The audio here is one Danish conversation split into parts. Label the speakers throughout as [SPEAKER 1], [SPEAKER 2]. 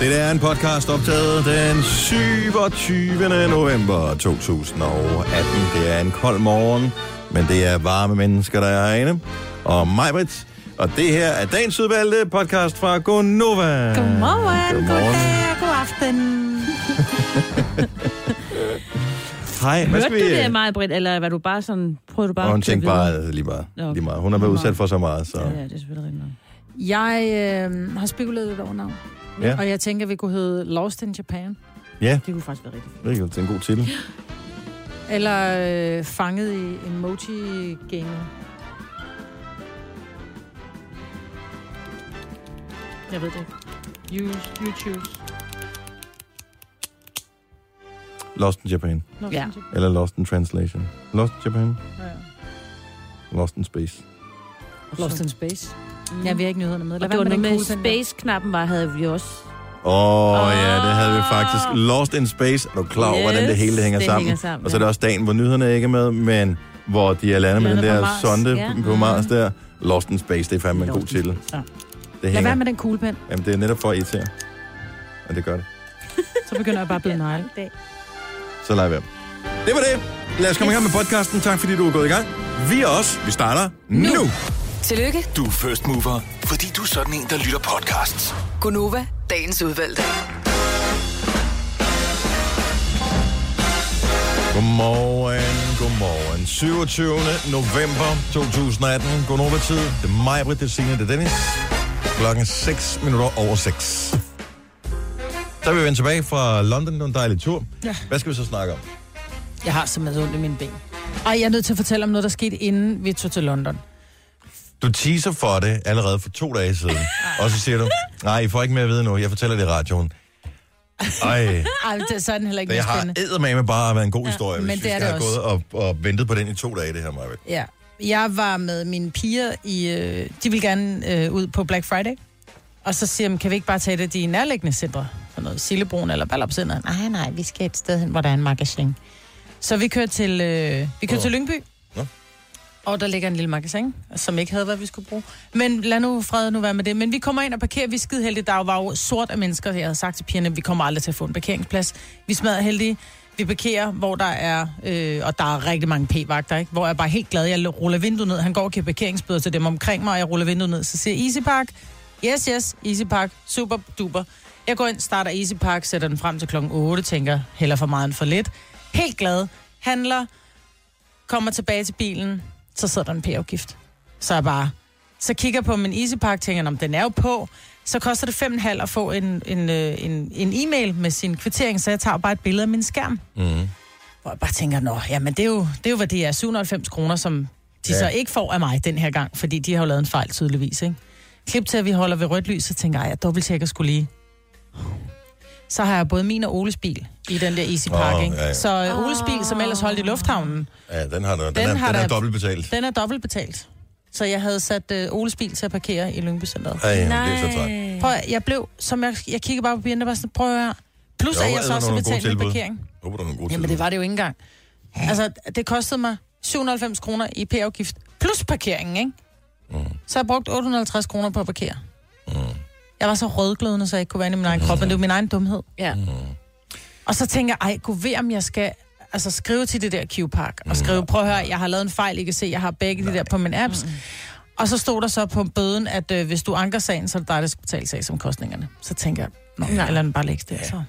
[SPEAKER 1] Det er en podcast optaget den 27. november 2018. Det er en kold morgen, men det er varme mennesker, der er herinde. Og mig, Britt. Og det her er dagens udvalgte podcast fra Gonova.
[SPEAKER 2] Godmorgen, goddag, god aften.
[SPEAKER 1] Hej, hvad
[SPEAKER 2] Hørte
[SPEAKER 1] skal
[SPEAKER 2] du
[SPEAKER 1] vi...
[SPEAKER 2] det, meget Britt, eller var du bare sådan, prøvede du bare
[SPEAKER 1] Og hun tænkte bare lige meget,
[SPEAKER 2] Nå,
[SPEAKER 1] lige meget. Hun har været udsat for så meget, så...
[SPEAKER 2] Ja, ja, det er selvfølgelig rigtigt.
[SPEAKER 3] Jeg øh, har spekuleret lidt over navn.
[SPEAKER 1] Ja.
[SPEAKER 3] Og jeg tænker, at vi kunne hedde Lost in Japan.
[SPEAKER 1] Ja,
[SPEAKER 2] Det kunne faktisk være rigtigt.
[SPEAKER 1] det det er en god titel.
[SPEAKER 3] Eller øh, Fanget i Emoji-gamet. Jeg ved det ikke. You, you choose.
[SPEAKER 1] Lost in Japan.
[SPEAKER 3] Lost
[SPEAKER 2] Ja.
[SPEAKER 3] in Japan.
[SPEAKER 1] Eller Lost in Translation. Lost in Japan.
[SPEAKER 3] Ja.
[SPEAKER 1] Lost in Space.
[SPEAKER 3] Lost in Space.
[SPEAKER 2] Mm.
[SPEAKER 3] Jeg vil ikke nyhederne med.
[SPEAKER 2] Og
[SPEAKER 3] Lad
[SPEAKER 2] det var
[SPEAKER 3] være
[SPEAKER 2] noget
[SPEAKER 3] med
[SPEAKER 2] space-knappen, var, havde vi også.
[SPEAKER 1] Åh, oh, ja, det havde vi
[SPEAKER 2] Ah.
[SPEAKER 1] faktisk. Lost in Space. Er du klar over, yes, hvordan det hele det hænger
[SPEAKER 2] det
[SPEAKER 1] sammen?
[SPEAKER 2] Hænger sammen
[SPEAKER 1] Og så er det også dagen, hvor nyhederne ikke er med, men hvor de er landet med den der sonde
[SPEAKER 2] Ja.
[SPEAKER 1] på Mars der. Lost in Space, det er fandme en god
[SPEAKER 2] Lost
[SPEAKER 1] titel.
[SPEAKER 3] Ja.
[SPEAKER 1] Det
[SPEAKER 3] Lad være med den kuglepen.
[SPEAKER 1] Jamen, det er netop for at irritere. Og det gør det.
[SPEAKER 3] Så begynder jeg bare at bide negle.
[SPEAKER 1] Så lad være. Det var det. Lad os komme i gang med podcasten. Tak fordi du er gået i gang. Vi er også. Vi starter nu. nu.
[SPEAKER 4] Tillykke,
[SPEAKER 5] Du er first mover, fordi du er sådan en, der lytter podcasts.
[SPEAKER 4] Gunova, dagens udvalgte.
[SPEAKER 1] Godmorgen, godmorgen. 27. november 2018. Godnova tid. Det er mig, Britt, det er Signe, det er Dennis. Klokken er 6 minutter over 6. Så er vi vendt tilbage fra London. Det var en dejlig tur.
[SPEAKER 3] Ja.
[SPEAKER 1] Hvad skal vi så snakke om?
[SPEAKER 3] Jeg har simpelthen ondt i mine ben. Og jeg er nødt til at fortælle om noget, der skete, inden vi tog til London.
[SPEAKER 1] Du teaser for det allerede for to dage siden. Og så siger du, nej, I får ikke mere at vide nu. Jeg fortæller det i radioen. Ej,
[SPEAKER 3] Ej, det, er den heller ikke
[SPEAKER 1] det har eddermame bare været en god historie,
[SPEAKER 3] men
[SPEAKER 1] hvis
[SPEAKER 3] det
[SPEAKER 1] vi
[SPEAKER 3] er
[SPEAKER 1] skal
[SPEAKER 3] det
[SPEAKER 1] have gået og, og ventet på den i to dage, det her, Maja.
[SPEAKER 3] Ja. Jeg var med mine piger i... Øh, de vil gerne øh, ud på Black Friday. Og så siger de, kan vi ikke bare tage det de nærliggende centre? Sådan noget Sillebroen eller Ballopcenteret. Nej, nej, vi skal et sted hen, hvor der er en magasin. Så vi kører til, øh, vi kører
[SPEAKER 1] Nå.
[SPEAKER 3] til Lyngby. Og der ligger en lille magasin, som ikke havde, hvad vi skulle bruge. Men lad nu fred nu være med det. Men vi kommer ind og parkerer, vi er skide heldige. Der var jo sort af mennesker, jeg havde sagt til pigerne, vi kommer aldrig til at få en parkeringsplads. Vi smadrer heldige. Vi parkerer, hvor der er, øh, og der er rigtig mange p-vagter, ikke? hvor jeg er bare helt glad. Jeg ruller vinduet ned. Han går og giver parkeringsbøder til dem omkring mig, og jeg ruller vinduet ned. Så siger Easy Park. Yes, yes, Easy Park. Super duper. Jeg går ind, starter Easy Park, sætter den frem til klokken 8, tænker, heller for meget end for lidt. Helt glad. Handler, kommer tilbage til bilen, så sidder der en p-afgift. Så jeg bare, så kigger på min Easy Park, tænker, om den er jo på. Så koster det 5,5 at få en, en, øh, en, en e-mail med sin kvittering, så jeg tager bare et billede af min skærm.
[SPEAKER 1] Mm.
[SPEAKER 3] Hvor jeg bare tænker, nå, jamen det er jo, det er jo hvad det er, 790 kroner, som de
[SPEAKER 1] ja.
[SPEAKER 3] så ikke får af mig den her gang, fordi de har jo lavet en fejl tydeligvis, ikke? Klip til, at vi holder ved rødt lys, så tænker jeg, jeg dobbelttjekker skulle lige. Så har jeg både min og Oles bil i den der Easy Park,
[SPEAKER 1] Åh,
[SPEAKER 3] ikke?
[SPEAKER 1] ja, ja.
[SPEAKER 3] Så øh, Oles bil, som ellers holdt i lufthavnen,
[SPEAKER 1] Ja, den har, den, den,
[SPEAKER 3] Den
[SPEAKER 1] er,
[SPEAKER 3] har
[SPEAKER 1] den er
[SPEAKER 3] der-
[SPEAKER 1] dobbelt betalt.
[SPEAKER 3] den er dobbelt betalt. Så jeg havde sat øh, Oles bil til at parkere i Lyngby Centeret.
[SPEAKER 1] Ej, det er så træt.
[SPEAKER 3] Prøv, at- jeg blev, som jeg, jeg kigger bare på bilen, der var sådan, prøv at høre. Plus
[SPEAKER 1] Jo,
[SPEAKER 3] at jeg så også betalte min parkering.
[SPEAKER 1] Håber, du har nogle gode
[SPEAKER 3] Jamen,
[SPEAKER 1] tilbud.
[SPEAKER 3] det var det jo ikke engang. Altså, det kostede mig 790 kroner i p-afgift, plus parkeringen, ikke?
[SPEAKER 1] Mm.
[SPEAKER 3] Så har jeg brugt 850 kroner på at parkere.
[SPEAKER 1] Mm.
[SPEAKER 3] Jeg var så rødglødende, så jeg ikke kunne være inde i min egen krop, men det var min egen dumhed.
[SPEAKER 2] Ja.
[SPEAKER 3] Og så tænker jeg, ej, kunne ved, om jeg skal altså, skrive til det der Q-Park,
[SPEAKER 1] Mm.
[SPEAKER 3] og skrive, prøv at høre, jeg har lavet en fejl, I kan se, jeg har begge de der på mine apps. Og så stod der så på bøden, at øh, hvis du anker sagen, så er det dig, der skal betale sagsomkostningerne. Så tænker jeg, nå,
[SPEAKER 2] Nej.
[SPEAKER 3] eller den bare lægge det. Så.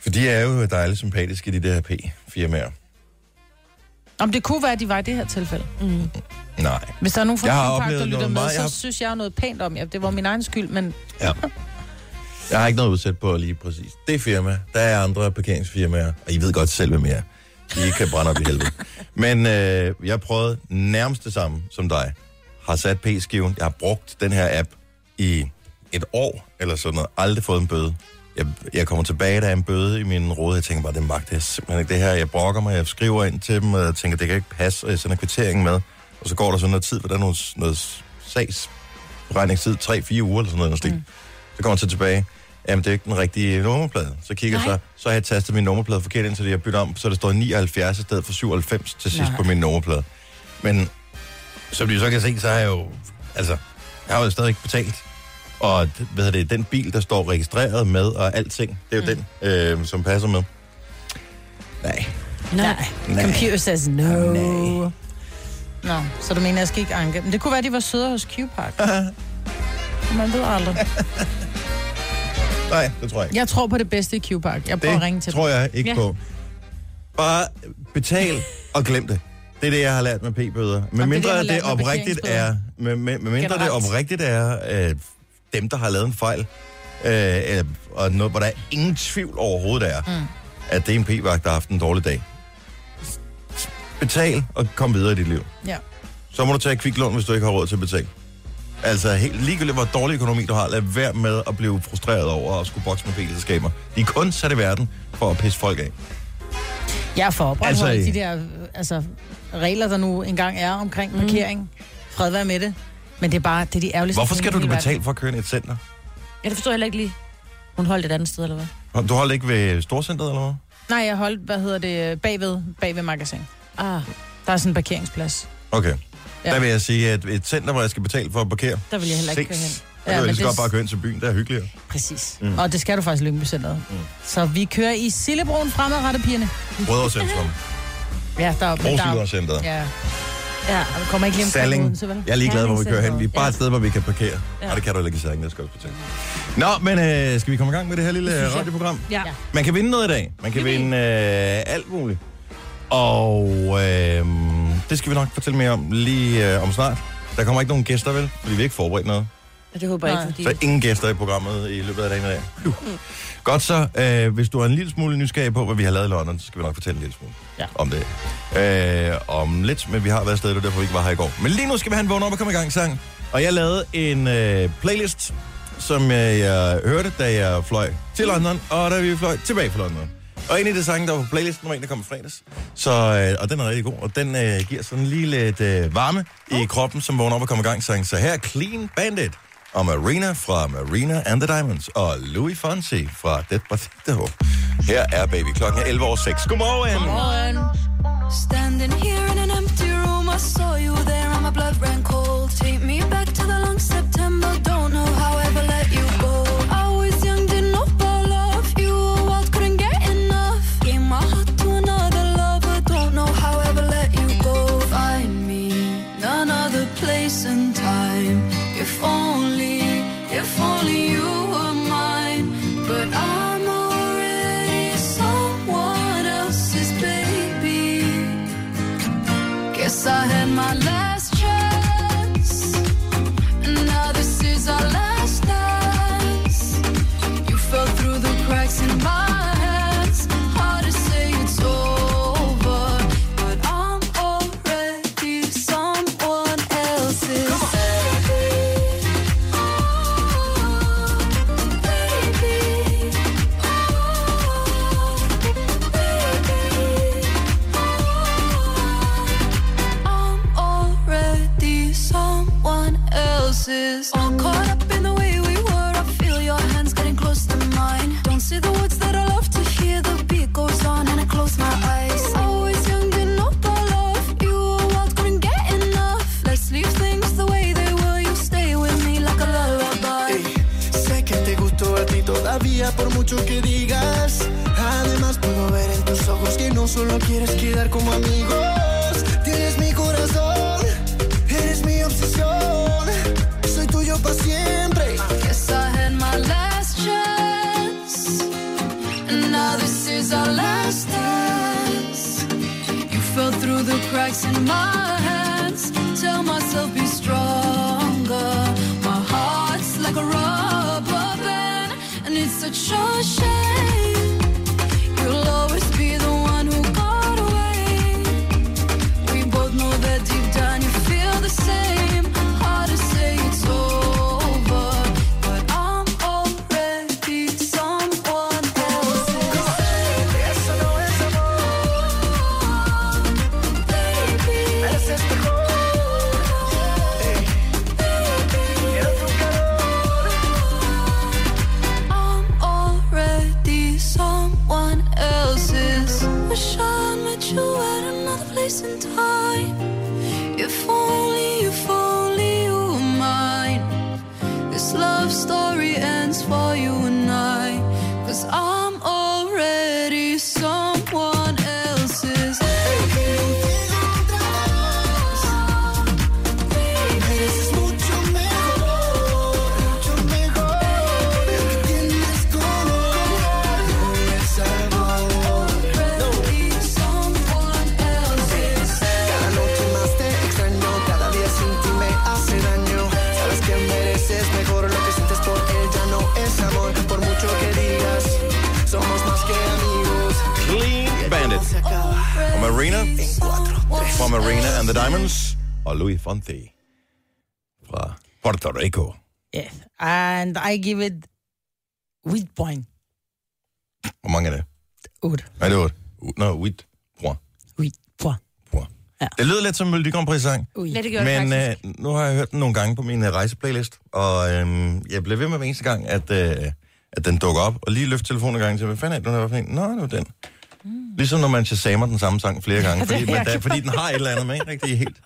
[SPEAKER 1] For de er jo dejligt sympatiske, de der P-firmaer.
[SPEAKER 3] Om det kunne være, at de var i det her tilfælde.
[SPEAKER 2] Mm.
[SPEAKER 1] Nej.
[SPEAKER 3] Hvis der er nogen fra
[SPEAKER 1] Jeg har
[SPEAKER 3] Q-Park, der lytter
[SPEAKER 1] noget
[SPEAKER 3] med,
[SPEAKER 1] meget-
[SPEAKER 3] så
[SPEAKER 1] har-
[SPEAKER 3] synes jeg noget pænt om jer. Det var min egen skyld, men
[SPEAKER 1] Ja. Jeg har ikke noget udsat på lige præcis det firma. Der er andre parkeringsfirmaer, og I ved godt selv, hvem jeg er. I kan brænde op i helvede. Men øh, jeg prøvede nærmest det samme som dig. Har sat P-skiven. Jeg har brugt den her app i et år, eller sådan noget. Aldrig fået en bøde. Jeg, jeg kommer tilbage, der er en bøde i min råd. Jeg tænker bare, det magter jeg simpelthen ikke det her. Jeg brokker mig, jeg skriver ind til dem, og jeg tænker, det kan ikke passe, og jeg sender kvitteringen med. Og så går der sådan noget tid, for der er noget, noget sagsberegningstid, 3-4 uger eller sådan noget. Mm. Så kommer jeg så tilbage. Jamen, det er ikke den rigtige nummerplade. Så kigger jeg så, så har jeg tastet min nummerplade forkert ind, så det jeg bytter om, så der står 79 i stedet for 97 til sidst
[SPEAKER 3] Nej.
[SPEAKER 1] på min nummerplade. Men som de så kan se, så har jeg jo, altså, jeg har jo stadig ikke betalt. Og hvad hedder det, den bil, der står registreret med, og alting, det er jo mm. den, øh, som passer med. Nej.
[SPEAKER 2] Nej.
[SPEAKER 1] Nej.
[SPEAKER 3] Computer says no.
[SPEAKER 1] Nej.
[SPEAKER 3] Nå, så du mener, jeg skal ikke anke. Men det kunne være, de var søde hos Q-Park. Man ved aldrig.
[SPEAKER 1] Nej, det tror jeg ikke.
[SPEAKER 3] Jeg tror på det bedste i Q-Park. Jeg prøver at ringe
[SPEAKER 1] Det
[SPEAKER 3] til
[SPEAKER 1] tror jeg ikke ja. På. Bare betal og glem det. Det er det, jeg har lært med p-bøder. Men
[SPEAKER 3] det er det,
[SPEAKER 1] mindre det,
[SPEAKER 3] med
[SPEAKER 1] oprigtigt er, med, med, med mindre det
[SPEAKER 3] Generelt.
[SPEAKER 1] oprigtigt er øh, dem, der har lavet en fejl, øh, øh, og noget, hvor der er ingen tvivl overhovedet er, mm. at det er en p-vagt, der har haft en dårlig dag. Betal og kom videre i dit liv.
[SPEAKER 3] Ja.
[SPEAKER 1] Så må du tage et kviklån, hvis du ikke har råd til at betale. Altså, helt ligegyldigt, hvor dårlig økonomi du har, lad være med at blive frustreret over at skulle bokse med p-selskaber. De er kun sat i verden for at pisse folk af.
[SPEAKER 3] Jeg er for
[SPEAKER 1] Altså,
[SPEAKER 3] de der øh, altså, regler, der nu engang er omkring
[SPEAKER 2] Mm.
[SPEAKER 3] parkering. Fred være med det. Men det er bare, det er de ærgerligste
[SPEAKER 1] Hvorfor skal
[SPEAKER 3] i
[SPEAKER 1] du
[SPEAKER 3] hele
[SPEAKER 1] betale for at køre ind i et center?
[SPEAKER 2] Ja, det forstår jeg heller ikke lige. Hun holdt et andet sted, eller hvad?
[SPEAKER 1] Du holder ikke ved Storcenteret, eller hvad?
[SPEAKER 3] Nej, jeg holdt, hvad hedder det, bagved, bagved magasin.
[SPEAKER 2] Ah,
[SPEAKER 3] Der er sådan en parkeringsplads.
[SPEAKER 1] Okay. Ja. Der vil jeg sige, at et center, hvor jeg skal betale for at parkere,
[SPEAKER 2] der vil jeg heller ikke køre hen.
[SPEAKER 3] Ja,
[SPEAKER 1] jeg
[SPEAKER 3] men
[SPEAKER 1] vil
[SPEAKER 3] det-
[SPEAKER 1] godt bare køre ind til byen, der er hyggeligere.
[SPEAKER 3] Præcis.
[SPEAKER 1] Mm.
[SPEAKER 3] Og det skal du faktisk Lyngby Centeret. Mm. Så vi kører i Sillebroen fremadrettet, pigerne.
[SPEAKER 1] Rødovre
[SPEAKER 3] Ja, der er... er-
[SPEAKER 1] Brosildercenteret.
[SPEAKER 3] Ja,
[SPEAKER 2] Ja.
[SPEAKER 3] og vi kommer ikke lige omkring
[SPEAKER 1] Salling.
[SPEAKER 3] Odense, vel?
[SPEAKER 1] Jeg er ligeglad, hvor vi kører hen. Vi er bare et sted, hvor vi kan parkere.
[SPEAKER 2] Ja.
[SPEAKER 1] Og det kan du heller ikke i Salling, det skal også fortælle. Nå, men øh, skal vi komme i gang med det her lille
[SPEAKER 2] jeg.
[SPEAKER 1] radioprogram?
[SPEAKER 2] Ja.
[SPEAKER 1] Man kan vinde noget i dag. Man kan vinde øh, alt muligt. Og øh, det skal vi nok fortælle mere om lige øh, om snart. Der kommer ikke nogen gæster, vel? Fordi vi ikke forberedt noget.
[SPEAKER 2] Og det håber jeg ikke, fordi...
[SPEAKER 1] Så er ingen gæster i programmet i løbet af dagen i dag. Uh. Godt så. Øh, hvis du er en lille smule nysgerrig på, hvad vi har lavet i London, så skal vi nok fortælle en lille smule
[SPEAKER 3] Ja.
[SPEAKER 1] om det. Øh, om lidt, men vi har været afsted, det var derfor vi ikke var her i går. Men lige nu skal vi have en vågn op og komme i gang sang. Og jeg lavede en øh, playlist, som øh, jeg hørte, da jeg fløj til London, og da vi fløj tilbage fra London. Og en af de sange, der var på playlisten, var en, der kom i fredags. Så, øh, og den er rigtig god, og den øh, giver sådan lige lidt øh, varme i kroppen, som vågner op og kommer i gang sang. Så her er Clean Bandit og Marina fra Marina and the Diamonds og Louis Fonsi fra Despacito. Her er baby klokken er 11 over 6. Godmorgen!
[SPEAKER 6] Standing here in an empty room, I saw you there and my blood ran så han mig lad you at another place in time.
[SPEAKER 1] Marina. Fra Marina and the Diamonds. Og Louis Fonte. Fra Puerto Rico.
[SPEAKER 3] Yeah. And I give it with point.
[SPEAKER 1] Hvor mange er det?
[SPEAKER 3] 8.
[SPEAKER 1] Nej, det er 8. Nå, 8. Point.
[SPEAKER 3] With point.
[SPEAKER 1] Point.
[SPEAKER 3] Ja.
[SPEAKER 1] Det lyder lidt som en Melodi Grand Prix-sang.
[SPEAKER 3] Ui.
[SPEAKER 2] Det det
[SPEAKER 1] Men øh, nu har jeg hørt den nogle gange på min øh, rejseplaylist, og øh, jeg blev ved med hver eneste gang, at, øh, at den dukker op, og lige løfte telefonen en gang til, hvad fanden er det, nu er for en? Nå, det var den. Ligesom når man shazamer den samme sang flere gange, fordi, man, der, fordi den har et eller andet med, ikke rigtig helt.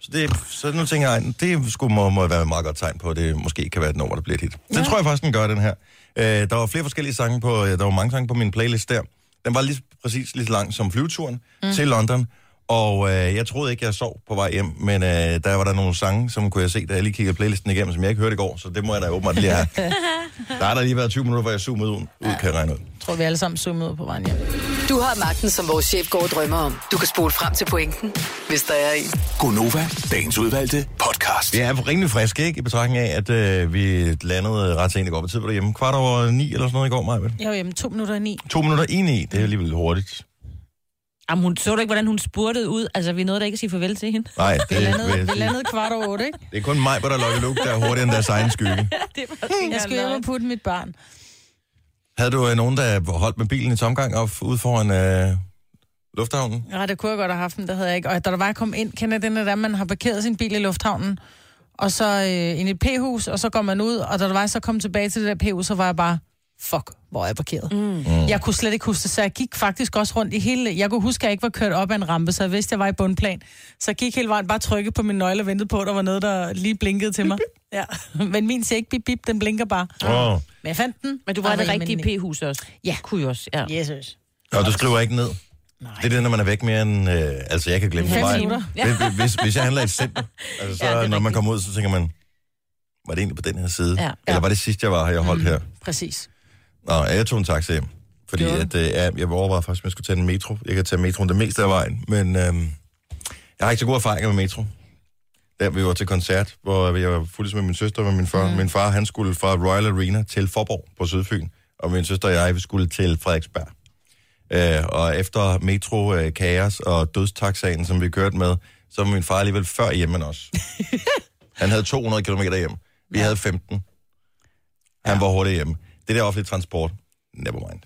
[SPEAKER 1] Så, det, så nu tænker jeg, det skulle må, må være et meget godt tegn på, at det måske kan være et nummer, der bliver et hit. Det tror jeg faktisk, den gør, den her. Øh, der var flere forskellige sange på, der var mange sange på min playlist der. Den var lige præcis lige så lang som flyveturen mm. til London, og øh, jeg troede ikke, jeg sov på vej hjem, men øh, der var der nogle sange, som kunne jeg se, da jeg lige kiggede playlisten igennem, som jeg ikke hørte i går, så det må jeg da åbenbart lige have. der har der lige været 20 minutter, hvor jeg zoomede ud, ud kan jeg regne ud.
[SPEAKER 3] tror, vi alle sammen zoomede ud på vejen hjem.
[SPEAKER 4] Du har magten, som vores chef går og drømmer om. Du kan spole frem til pointen, hvis der er en.
[SPEAKER 5] Gonova, dagens udvalgte podcast.
[SPEAKER 1] Vi er rimelig friske, ikke? I betragtning af, at øh, vi landede ret sent i går. Hvad tid var du hjemme? Kvart over ni eller sådan noget i går, Maja?
[SPEAKER 3] Jeg var hjemme to minutter i ni.
[SPEAKER 1] To minutter i ni, det er alligevel hurtigt.
[SPEAKER 2] Jamen, hun så du ikke, hvordan hun spurtede ud? Altså, vi nåede da ikke at sige farvel til hende.
[SPEAKER 1] Nej, det,
[SPEAKER 3] Vi
[SPEAKER 1] vil
[SPEAKER 3] landede, vi landede kvart over otte, ikke?
[SPEAKER 1] det er kun mig, hvor der lukker luk, der er hurtigere end deres egen skygge.
[SPEAKER 2] Det var
[SPEAKER 3] Jeg skulle hjem og putte mit barn.
[SPEAKER 1] Havde du øh, nogen, der holdt med bilen i tomgang op ude foran øh, lufthavnen?
[SPEAKER 3] Ja, det kunne jeg godt have haft, men det havde jeg ikke. Og da der var jeg kom ind, kender den der, man har parkeret sin bil i lufthavnen, og så øh, ind i et p-hus, og så går man ud, og da der var så kom tilbage til det der p-hus, så var jeg bare, fuck, hvor er jeg parkeret. Mm. Jeg kunne slet ikke huske det, så jeg gik faktisk også rundt i hele... Jeg kunne huske, at jeg ikke var kørt op ad en rampe, så jeg vidste, at jeg var i bundplan. Så jeg gik hele vejen bare trykket på min nøgle og ventede på, at der var noget, der lige blinkede til mig. Ja. Men min siger ikke bip, bip, den blinker bare.
[SPEAKER 1] Åh, oh.
[SPEAKER 3] Men jeg fandt den.
[SPEAKER 2] Men du var i det rigtige p-hus også.
[SPEAKER 3] Ja.
[SPEAKER 2] Kunne jo også, ja.
[SPEAKER 3] Jesus.
[SPEAKER 1] Og du skriver ikke ned?
[SPEAKER 3] Nej.
[SPEAKER 1] Det er det, når man er væk mere end... Øh, altså, jeg kan glemme
[SPEAKER 3] Fem minutter.
[SPEAKER 1] Hvis, hvis, hvis jeg handler i et center, altså, så
[SPEAKER 2] Ja,
[SPEAKER 1] når man
[SPEAKER 2] rigtigt.
[SPEAKER 1] kommer ud, så tænker man, var det egentlig på den her side?
[SPEAKER 2] Ja.
[SPEAKER 1] Eller var det sidst, jeg var her, jeg holdt her?
[SPEAKER 3] Præcis.
[SPEAKER 1] Nå, jeg tog en taxa hjem. Fordi at, øh, ja, jeg overvejede faktisk, om jeg skulle tage en metro. Jeg kan tage metroen det meste af vejen, men øh, jeg har ikke så gode erfaringer med metro. Der vi var til koncert, hvor jeg var fuldt med min søster og min far. Mm. Min far, han skulle fra Royal Arena til Forborg på Sydfyn, og min søster og jeg, vi skulle til Frederiksberg. Øh, og efter metro, øh, kaos og dødstaxaen, som vi kørte med, så var min far alligevel før hjemme end os. han havde 200 km hjem. Vi ja. havde 15. Han var hurtigt hjemme. Det der offentlige transport, never mind.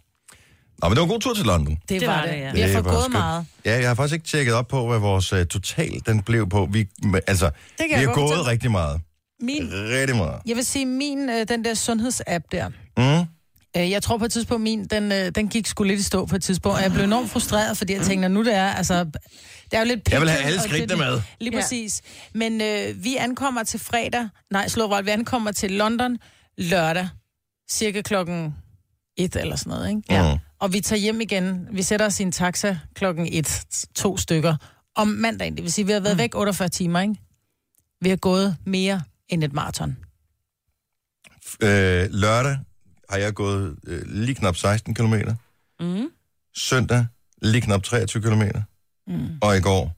[SPEAKER 1] Nå, men det var en god tur til London.
[SPEAKER 3] Det,
[SPEAKER 2] Det
[SPEAKER 3] var det.
[SPEAKER 2] det, ja.
[SPEAKER 3] Vi har fået meget.
[SPEAKER 1] Ja, jeg har faktisk ikke tjekket op på, hvad vores uh, total den blev på. Vi, altså, vi har gået
[SPEAKER 3] fortælle.
[SPEAKER 1] rigtig meget.
[SPEAKER 3] Min,
[SPEAKER 1] Rigtig meget.
[SPEAKER 3] jeg vil sige, min, øh, den der sundhedsapp der,
[SPEAKER 1] Mm.
[SPEAKER 3] øh, jeg tror på et tidspunkt, min, den, øh, den gik sgu lidt i stå på et tidspunkt, og jeg blev enormt frustreret, fordi jeg tænkte, nu det er, altså, det er jo lidt
[SPEAKER 1] Jeg vil have alle skridtene med.
[SPEAKER 3] Lige
[SPEAKER 2] Ja.
[SPEAKER 3] præcis. Men øh, vi ankommer til fredag, nej, slå vi ankommer til London lørdag, cirka klokken et eller sådan noget, ikke?
[SPEAKER 1] Ja. Mm.
[SPEAKER 3] Og vi tager hjem igen. Vi sætter os i en taxa klokken et, to stykker, om mandagen. Det vil sige, vi har været mm. væk 48 timer, ikke? Vi har gået mere end et maraton.
[SPEAKER 1] Øh, lørdag har jeg gået øh, lige knap 16 km.
[SPEAKER 2] Mm.
[SPEAKER 1] Søndag lige knap 23 km.
[SPEAKER 3] Mm.
[SPEAKER 1] Og i går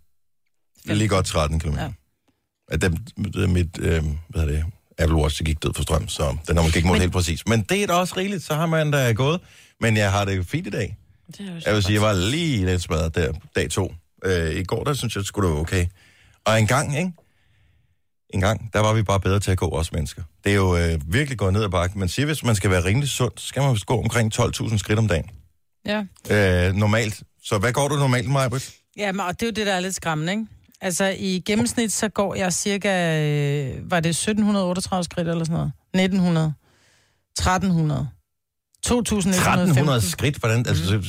[SPEAKER 1] lige godt 13 km.
[SPEAKER 3] Ja.
[SPEAKER 1] At dem, det er mit øh, hvad er det, Apple Watch der gik død for strøm, så den har måske ikke målt helt præcis. Men det er da også rigeligt, så har man da gået. Men jeg har det fint i dag.
[SPEAKER 2] Det er
[SPEAKER 1] Jeg vil sige, jeg var lige lidt smadret der dag to. Øh, I går, der synes jeg, det skulle det var okay. Og en gang, ikke? En gang, der var vi bare bedre til at gå, os mennesker. Det er jo øh, virkelig gået ned ad bakken. Man siger, hvis man skal være rimelig sund, så skal man gå omkring 12.000 skridt om dagen.
[SPEAKER 3] Ja.
[SPEAKER 1] Øh, normalt. Så hvad går du normalt, Majbrit?
[SPEAKER 3] Ja, men, og det er jo det, der er lidt skræmmende, ikke? Altså, i gennemsnit, så går jeg cirka, øh, var det 1738 skridt eller sådan noget? 1900, 1300, 2115.
[SPEAKER 1] 1300 skridt? Hvordan, altså,
[SPEAKER 3] Mm.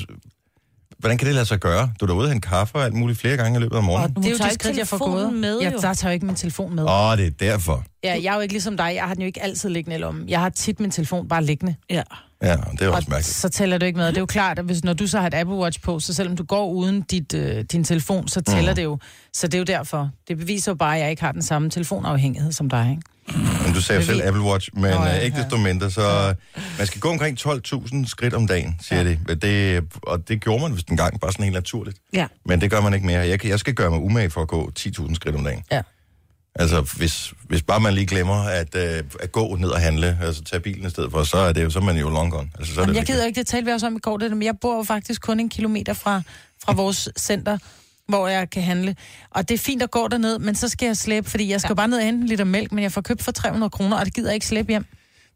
[SPEAKER 1] hvordan kan det lade sig gøre? Du er derude og kaffe og alt muligt flere gange i løbet af
[SPEAKER 3] Og
[SPEAKER 1] morgenen.
[SPEAKER 3] det er jo
[SPEAKER 2] tager
[SPEAKER 3] de
[SPEAKER 2] ikke
[SPEAKER 3] skridt, jeg får gået.
[SPEAKER 2] med, jo.
[SPEAKER 3] der tager jeg ikke min telefon med.
[SPEAKER 1] Åh, det er derfor.
[SPEAKER 3] Ja, jeg er jo ikke ligesom dig. Jeg har den jo ikke altid liggende i lommen. Jeg har tit min telefon bare liggende.
[SPEAKER 2] Ja.
[SPEAKER 1] Ja, det er
[SPEAKER 3] Og
[SPEAKER 1] også mærkeligt.
[SPEAKER 3] så tæller du ikke med. Og det er jo klart, at hvis, når du så har et Apple Watch på, så selvom du går uden dit, øh, din telefon, så tæller
[SPEAKER 1] Mm.
[SPEAKER 3] det jo. Så det er jo derfor. Det beviser jo bare, at jeg ikke har den samme telefonafhængighed som dig, ikke?
[SPEAKER 1] Men du sagde selv Apple Watch, men
[SPEAKER 3] Nå, ja,
[SPEAKER 1] øh, ikke desto mindre, så øh, man skal gå omkring 12.000 skridt om dagen, siger
[SPEAKER 3] Ja.
[SPEAKER 1] de. Men Det, og det gjorde man vist en gang, bare sådan helt naturligt.
[SPEAKER 2] Ja.
[SPEAKER 1] Men det gør man ikke mere. Jeg, jeg skal gøre mig umage for at gå 10.000 skridt om dagen.
[SPEAKER 3] Ja.
[SPEAKER 1] Altså, hvis, hvis bare man lige glemmer at, øh, at gå ned og handle, altså tage bilen i stedet for, så er, det jo, så er man jo long gone. Altså, så er
[SPEAKER 3] Jamen,
[SPEAKER 1] det
[SPEAKER 3] jeg gider ikke, det talte vi også om i går, det men jeg bor jo faktisk kun en kilometer fra, fra vores center, hvor jeg kan handle. Og det er fint at gå derned, men så skal jeg slæbe, fordi jeg skal ja. bare ned og hente en liter mælk, men jeg får købt for 300 kroner, og det gider jeg ikke slæbe hjem.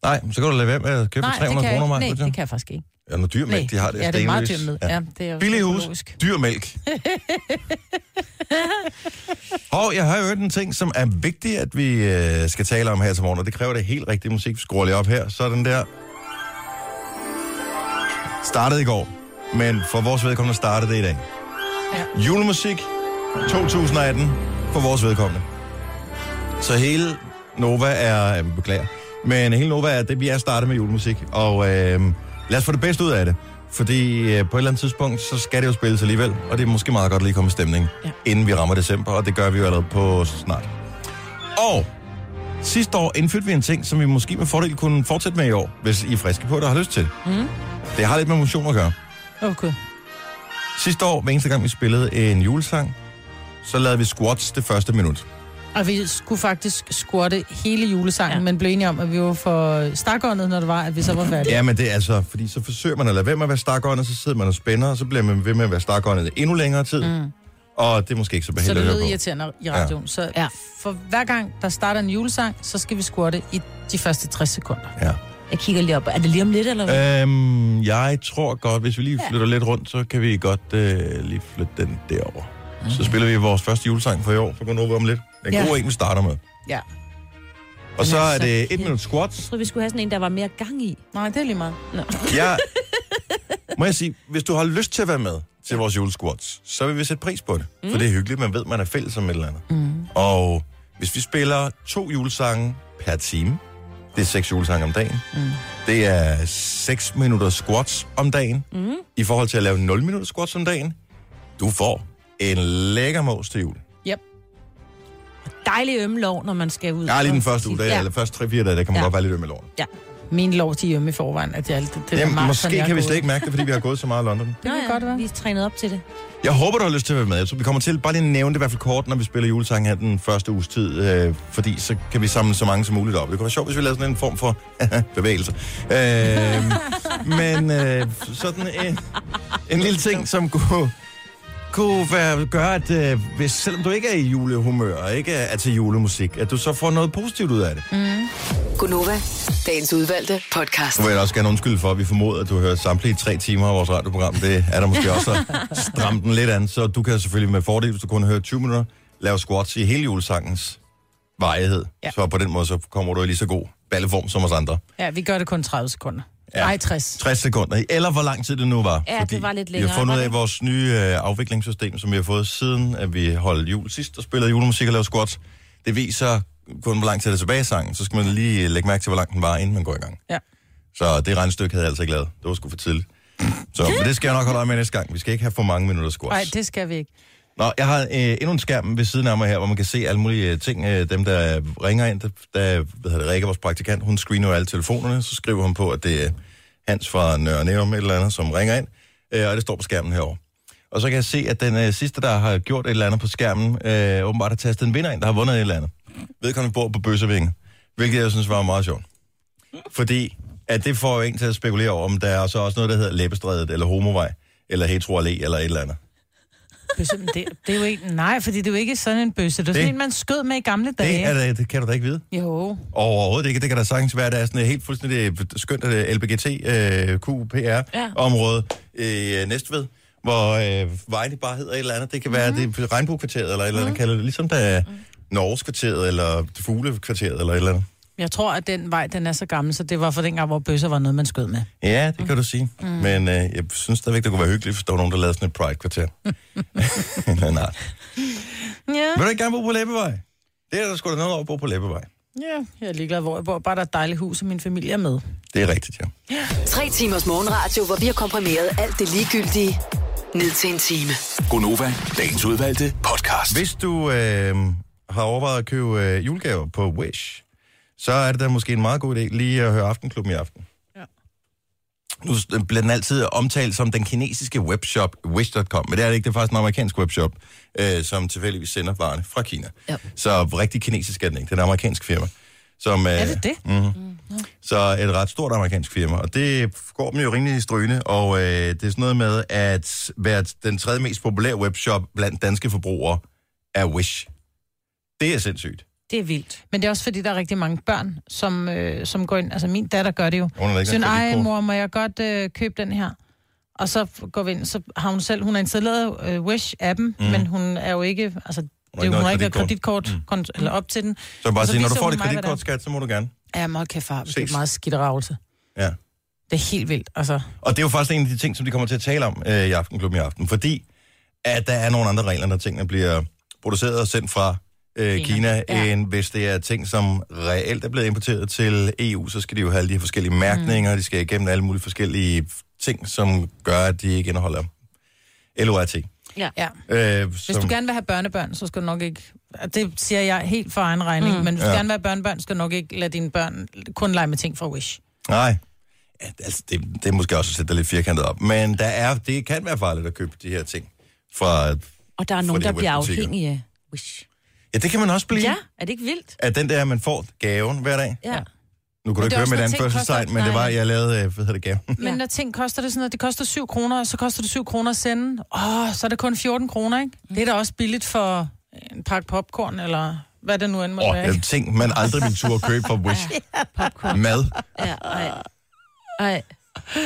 [SPEAKER 1] Nej, så kan du lade være med at købe for
[SPEAKER 3] det
[SPEAKER 1] 300
[SPEAKER 3] kan jeg
[SPEAKER 1] kroner. Maja.
[SPEAKER 3] Nej, det kan jeg faktisk ikke.
[SPEAKER 1] Ja, noget dyr mælk, de har det.
[SPEAKER 3] ja, det er meget dyr
[SPEAKER 1] stenløs.
[SPEAKER 3] med. Ja. det er
[SPEAKER 1] Billig hus, dyr mælk. og jeg har hørt en ting, som er vigtig, at vi øh, skal tale om her til morgen, og det kræver det helt rigtige musik. Vi skruer lige op her. Så den der. Startede i går, men for vores vedkommende startede det i dag.
[SPEAKER 3] Ja.
[SPEAKER 1] Julemusik 2018 for vores vedkommende. Så hele Nova er, jeg beklager, men hele Nova er det, vi er startet med julemusik, og øh, lad os få det bedste ud af det. Fordi øh, på et eller andet tidspunkt, så skal det jo spilles alligevel, og det er måske meget godt at lige komme i stemning, ja.
[SPEAKER 3] Ja.
[SPEAKER 1] inden vi rammer december, og det gør vi jo allerede på snart. Og sidste år indførte vi en ting, som vi måske med fordel kunne fortsætte med i år, hvis I er friske på det og har lyst til. Mm. Det har lidt med motion at gøre.
[SPEAKER 3] Okay.
[SPEAKER 1] Sidste år, hver eneste gang vi spillede en julesang, så lavede vi squats det første minut.
[SPEAKER 3] Og vi skulle faktisk squatte hele julesangen, ja.
[SPEAKER 2] Ja.
[SPEAKER 3] men blev enige om, at vi var for stakåndet, når det var, at vi så var færdige.
[SPEAKER 1] Ja, men det er altså, fordi så forsøger man at lade være med at være stakåndet, så sidder man og spænder, og så bliver man ved med at være stakåndet endnu længere tid. Mm. Og det er måske ikke så
[SPEAKER 3] Så
[SPEAKER 1] behageligt
[SPEAKER 3] det
[SPEAKER 1] at
[SPEAKER 3] lød
[SPEAKER 1] høre på.
[SPEAKER 3] irriterende i radioen. Ja. Så ja.
[SPEAKER 2] Ja.
[SPEAKER 3] for hver gang, der starter en julesang, så skal vi squatte i de første 60 sekunder.
[SPEAKER 1] Ja.
[SPEAKER 2] Jeg kigger lige op. Er det lige om lidt, eller hvad?
[SPEAKER 1] Øhm, jeg tror godt, hvis vi lige flytter lidt rundt, så kan vi godt øh, lige flytte den derover. Så spiller vi vores første julesang for i år, for gå over om lidt. Det er en
[SPEAKER 3] Ja.
[SPEAKER 1] en, vi starter med.
[SPEAKER 3] Ja.
[SPEAKER 1] Og så er
[SPEAKER 3] altså,
[SPEAKER 1] det et minut squats.
[SPEAKER 2] Jeg troede, vi skulle have sådan en, der var mere gang i.
[SPEAKER 3] Nej, det er lige meget.
[SPEAKER 1] Ja. Må jeg sige, hvis du har lyst til at være med til vores julesquats, så vil vi sætte pris på det. Mm. For det er hyggeligt, man ved, man er fælles om et eller andet. Mm. Og hvis vi spiller to julesange per time, det er seks julesange om dagen. Mm. Det er 6 minutter squats om dagen. Mm. I forhold til at lave 0 minutter squats om dagen. Du får en lækker mås til jul.
[SPEAKER 2] Dejlig ømme lov, når man skal ud.
[SPEAKER 1] Ja, lige den første uge, der,
[SPEAKER 2] Ja.
[SPEAKER 1] eller første 3-4 dage, der kan man ja. Godt være lidt øm i låren.
[SPEAKER 2] ja.
[SPEAKER 3] Mine lov, er hjemme i forvejen, at jeg, det, det der
[SPEAKER 1] Jamen,
[SPEAKER 3] maraton,
[SPEAKER 1] måske kan vi slet ikke mærke det, fordi vi har gået så meget i London.
[SPEAKER 3] Det kan
[SPEAKER 2] ja,
[SPEAKER 3] godt være.
[SPEAKER 2] Vi er trænet op til det.
[SPEAKER 1] Jeg håber, du har lyst til at være med. Så vi kommer til bare lige at nævne det i hvert fald kort, når vi spiller julesangen her den første uges tid, øh, fordi så kan vi samle så mange som muligt op. Det kunne være sjovt, hvis vi lavede sådan en form for bevægelse. Øh, men øh, sådan en, en lille ting, som kunne, kunne være, gøre, at øh, hvis, selvom du ikke er i julehumør og ikke er til julemusik, at du så får noget positivt ud af det. Mm.
[SPEAKER 4] Gunova, dagens udvalgte podcast.
[SPEAKER 1] Nu vil jeg også gerne undskylde for, at vi formoder, at du har hørt samtlige tre timer af vores radioprogram. Det er der måske også at stramme den lidt an, så du kan selvfølgelig med fordel, hvis du kun har hørt 20 minutter, lave squats i hele julesangens varighed. Ja. Så på den måde, så kommer du i lige så god balleform som os andre.
[SPEAKER 3] Ja, vi gør det kun 30 sekunder.
[SPEAKER 1] Ja.
[SPEAKER 3] Nej, 60.
[SPEAKER 1] 60 sekunder, eller hvor lang tid det nu var.
[SPEAKER 2] Ja, det var lidt
[SPEAKER 1] Vi har
[SPEAKER 2] længere,
[SPEAKER 1] fundet ud af vores nye øh, afviklingssystem, som vi har fået siden, at vi holdt jul sidst og spillede julemusik og lavede squats. Det viser kun, hvor lang tid det er tilbage i sangen. Så skal man lige lægge mærke til, hvor lang den var, inden man går i gang.
[SPEAKER 3] Ja.
[SPEAKER 1] Så det regnstykke havde jeg altså ikke lavet. Det var sgu for tidligt. Så men det skal jeg nok holde øje med næste gang. Vi skal ikke have for mange minutter squats.
[SPEAKER 3] Nej, det skal vi ikke.
[SPEAKER 1] Nå, jeg har øh, endnu en skærm ved siden af mig her, hvor man kan se alle mulige øh, ting. Øh, dem, der ringer ind, der, der hvad hedder det, Rikke, vores praktikant, hun screener alle telefonerne. Så skriver hun på, at det er Hans fra Nørre Nærum, et eller andet, som ringer ind. Øh, og det står på skærmen herovre. Og så kan jeg se, at den øh, sidste, der har gjort et eller andet på skærmen, øh, åbenbart har tastet en vinder ind, der har vundet et eller andet. Vedkommende bor på Bøssevinge, hvilket jeg synes var meget sjovt. Fordi at det får jo en til at spekulere over, om der er så også noget, der hedder Læbestrædet, eller Homovej, eller Hetero Allé, eller et eller andet.
[SPEAKER 3] Bøsse, det, det er jo ikke... Nej, fordi det er jo ikke sådan en bøsse. Det er
[SPEAKER 1] Det-
[SPEAKER 3] sådan en, man skød med i gamle dage.
[SPEAKER 1] Det, er, da- det kan du da ikke vide.
[SPEAKER 3] Jo.
[SPEAKER 1] Overhovedet ikke. Det kan da sagtens være, at der er sådan et helt fuldstændig skønt øh, LBGT-QPR-område i øh, Næstved, hvor øh, vejen bare hedder et eller andet. Det kan være
[SPEAKER 3] Mhm.
[SPEAKER 1] det er Regnbuekvarteret, eller et eller andet, kalder det. Ligesom der er Norges kvarteret, eller det Fuglekvarteret, eller et eller andet.
[SPEAKER 3] Jeg tror, at den vej, den er så gammel, så det var for dengang, hvor bøsser var noget, man skød med.
[SPEAKER 1] Ja, det kan du sige. Mm. Men øh, jeg synes stadigvæk, det kunne være hyggeligt, hvis der var nogen, der lavede sådan et Pride-kvarter. Nej, nej.
[SPEAKER 3] Ja.
[SPEAKER 1] Vil du ikke gerne bo på Læbevej? Det er der sgu da noget over at bo på Læbevej.
[SPEAKER 3] Ja, jeg er ligeglad, hvor jeg bor. Bare der er et dejligt hus, og min familie er med.
[SPEAKER 1] Det er rigtigt, ja.
[SPEAKER 4] Tre timers morgenradio, hvor vi har komprimeret alt det ligegyldige ned til en time.
[SPEAKER 5] Gonova, dagens udvalgte podcast.
[SPEAKER 1] Hvis du øh, har overvejet at købe øh, julegaver på Wish, så er det da måske en meget god idé lige at høre Aftenklubben i aften.
[SPEAKER 3] Ja.
[SPEAKER 1] Nu bliver den altid omtalt som den kinesiske webshop Wish.com, men det er det ikke. Det er faktisk en amerikansk webshop, øh, som tilfældigvis sender varerne fra Kina.
[SPEAKER 2] Ja.
[SPEAKER 1] Så rigtig kinesisk er den ikke. Det er en amerikansk firma. Som, øh,
[SPEAKER 3] Er det det?
[SPEAKER 1] Mm-hmm. Så et ret stort amerikansk firma, og det går dem jo rimelig strygende, og øh, det er sådan noget med, at være den tredje mest populære webshop blandt danske forbrugere er Wish. Det er sindssygt.
[SPEAKER 2] Det er vildt.
[SPEAKER 3] Men det er også fordi, der er rigtig mange børn, som, øh, som går ind... Altså, min datter gør det jo.
[SPEAKER 1] Hun noget
[SPEAKER 3] ej
[SPEAKER 1] kreditkort."
[SPEAKER 3] mor, må jeg godt øh, købe den her? Og så går vi ind, så har hun selv... Hun har installeret øh, Wish-appen, mm. men hun er jo ikke... Altså, det, er jo- hun har ikke noget kreditkort mm. eller op til den.
[SPEAKER 1] Så bare
[SPEAKER 3] så
[SPEAKER 1] sige, når du får
[SPEAKER 3] hun
[SPEAKER 1] dit kreditkort, skat, så må du gerne.
[SPEAKER 3] er. Ja, meget kæft, far. Det er meget skidt ravelse.
[SPEAKER 1] Ja.
[SPEAKER 3] Det er helt vildt, altså.
[SPEAKER 1] Og det er jo faktisk en af de ting, som de kommer til at tale om øh, i Aftenklubben i aften, fordi at der er nogle andre regler, når tingene bliver produceret og sendt fra øh, Kina,
[SPEAKER 3] Ja.
[SPEAKER 1] end hvis det er ting, som reelt er blevet importeret til EU, så skal de jo have alle de her forskellige mærkninger, mm. de skal igennem alle mulige forskellige ting, som gør, at de ikke indeholder LORT.
[SPEAKER 2] Ja.
[SPEAKER 3] Ja.
[SPEAKER 1] Øh,
[SPEAKER 3] Hvis du gerne vil have børnebørn, så skal du nok ikke... Det siger jeg helt for egen regning, mm. men hvis du
[SPEAKER 1] Ja.
[SPEAKER 3] gerne vil have børnebørn, skal du nok ikke lade dine børn kun lege med ting fra Wish.
[SPEAKER 1] Nej. Ja, altså, det, det er måske også at sætte lidt firkantet op. Men der er, det kan være farligt at købe de her ting fra...
[SPEAKER 2] Og der er nogen,
[SPEAKER 1] de
[SPEAKER 2] der bliver afhængige af Wish.
[SPEAKER 1] Ja, det kan man også blive.
[SPEAKER 2] Ja, er det ikke vildt?
[SPEAKER 1] At den der, man får gaven hver dag.
[SPEAKER 2] Ja.
[SPEAKER 1] Nu kunne du ikke høre
[SPEAKER 3] når ting
[SPEAKER 1] anførselstegn,
[SPEAKER 3] koster-
[SPEAKER 1] men det
[SPEAKER 3] nej,
[SPEAKER 1] var,
[SPEAKER 3] nej.
[SPEAKER 1] jeg lavede, øh, hvad hedder det, gaven.
[SPEAKER 3] Men
[SPEAKER 2] Ja.
[SPEAKER 3] når ting koster det sådan noget, det koster 7 kroner, og så koster det 7 kroner at sende. Åh, så er det kun 14 kroner, ikke? Det er da også billigt for en pakke popcorn, eller hvad det nu end må
[SPEAKER 1] Åh,
[SPEAKER 3] være.
[SPEAKER 1] oh,
[SPEAKER 3] ikke?
[SPEAKER 1] ting, man aldrig ville turde købe fra Wish. Mad.
[SPEAKER 2] Ja, ej. Ej.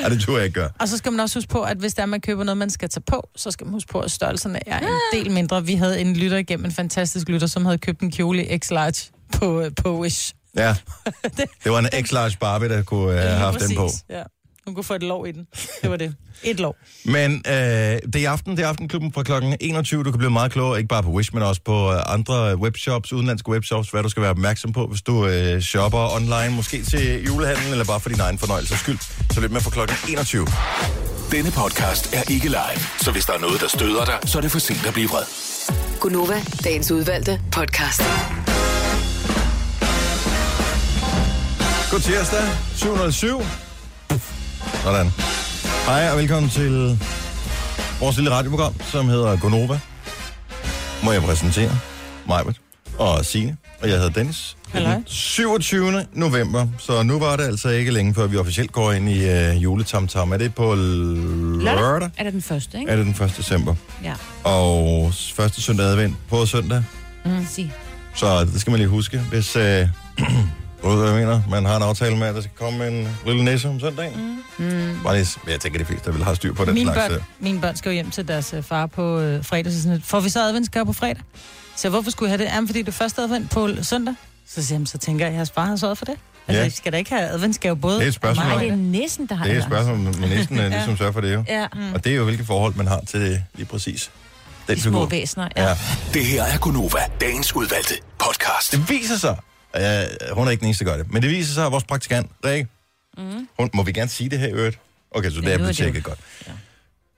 [SPEAKER 1] Ej, det turde jeg ikke gøre.
[SPEAKER 3] Og så skal man også huske på, at hvis der man køber noget, man skal tage på, så skal man huske på, at størrelserne er en del mindre. Vi havde en lytter igennem, en fantastisk lytter, som havde købt en kjole i X-large på, på Wish.
[SPEAKER 1] Ja. Det var en X-large Barbie, der kunne have haft den på.
[SPEAKER 3] Ja. Hun kunne få et lov i den. Det var det. Et lov.
[SPEAKER 1] Men øh, det er i aften, det er Aftenklubben fra klokken 21. Du kan blive meget klogere, ikke bare på Wish, men også på øh, andre webshops, udenlandske webshops, hvad du skal være opmærksom på, hvis du øh, shopper online, måske til julehandlen, eller bare for din egen fornøjelse skyld. Så lidt med fra klokken 21.
[SPEAKER 5] Denne podcast er ikke live, så hvis der er noget, der støder dig, så er det for sent at blive vred.
[SPEAKER 4] Gunova, dagens udvalgte podcast.
[SPEAKER 1] God tirsdag, 707. Sådan. Hej og velkommen til vores lille radioprogram, som hedder Gonova. Må jeg præsentere Majbert og Signe, og jeg hedder Dennis.
[SPEAKER 3] Halløj.
[SPEAKER 1] 27. november, så nu var det altså ikke længe før vi officielt går ind i uh, juletamtam. Er det på lørdag?
[SPEAKER 2] Er det den første, ikke?
[SPEAKER 1] Er det den 1. december?
[SPEAKER 2] Ja.
[SPEAKER 1] Og første søndag advent på søndag.
[SPEAKER 2] Sig.
[SPEAKER 1] Så det skal man lige huske. Hvis, øh, du ved, hvad jeg mener, man har en aftale med, at der skal komme en lille næse om søndagen. Mm. Bare lige, jeg tænker, de fleste vil have styr på den
[SPEAKER 3] Mine
[SPEAKER 1] slags.
[SPEAKER 3] børn,
[SPEAKER 1] øh.
[SPEAKER 3] mine børn skal jo hjem til deres øh, far på øh, fredag. Så sådan, lidt, får vi så adventsgave på fredag? Så hvorfor skulle jeg have det? Jamen, fordi det er første advent på søndag. Så siger jeg, så tænker jeg, at jeres far har sørget for det. Altså,
[SPEAKER 1] Ja.
[SPEAKER 3] ja. skal da ikke have adventsgave både
[SPEAKER 1] Det er et spørgsmål.
[SPEAKER 2] Nej,
[SPEAKER 3] mig
[SPEAKER 2] det er næsten, der har
[SPEAKER 1] Det er et spørgsmål, men næsten ja. ligesom sørger for det jo.
[SPEAKER 2] Ja,
[SPEAKER 3] Mm.
[SPEAKER 1] Og det er jo, hvilke forhold man har til det, lige præcis. Den
[SPEAKER 2] de små
[SPEAKER 1] figur.
[SPEAKER 2] væsener. Ja.
[SPEAKER 1] Ja.
[SPEAKER 5] Det her er Gunova, dagens udvalgte podcast.
[SPEAKER 1] Det viser sig, øh, hun er ikke den eneste, der gør det, men det viser sig, at vores praktikant, Rikke, mm. hun, må vi gerne sige det her i øvrigt? Okay, så det
[SPEAKER 2] Ja,
[SPEAKER 1] er blevet tjekket godt.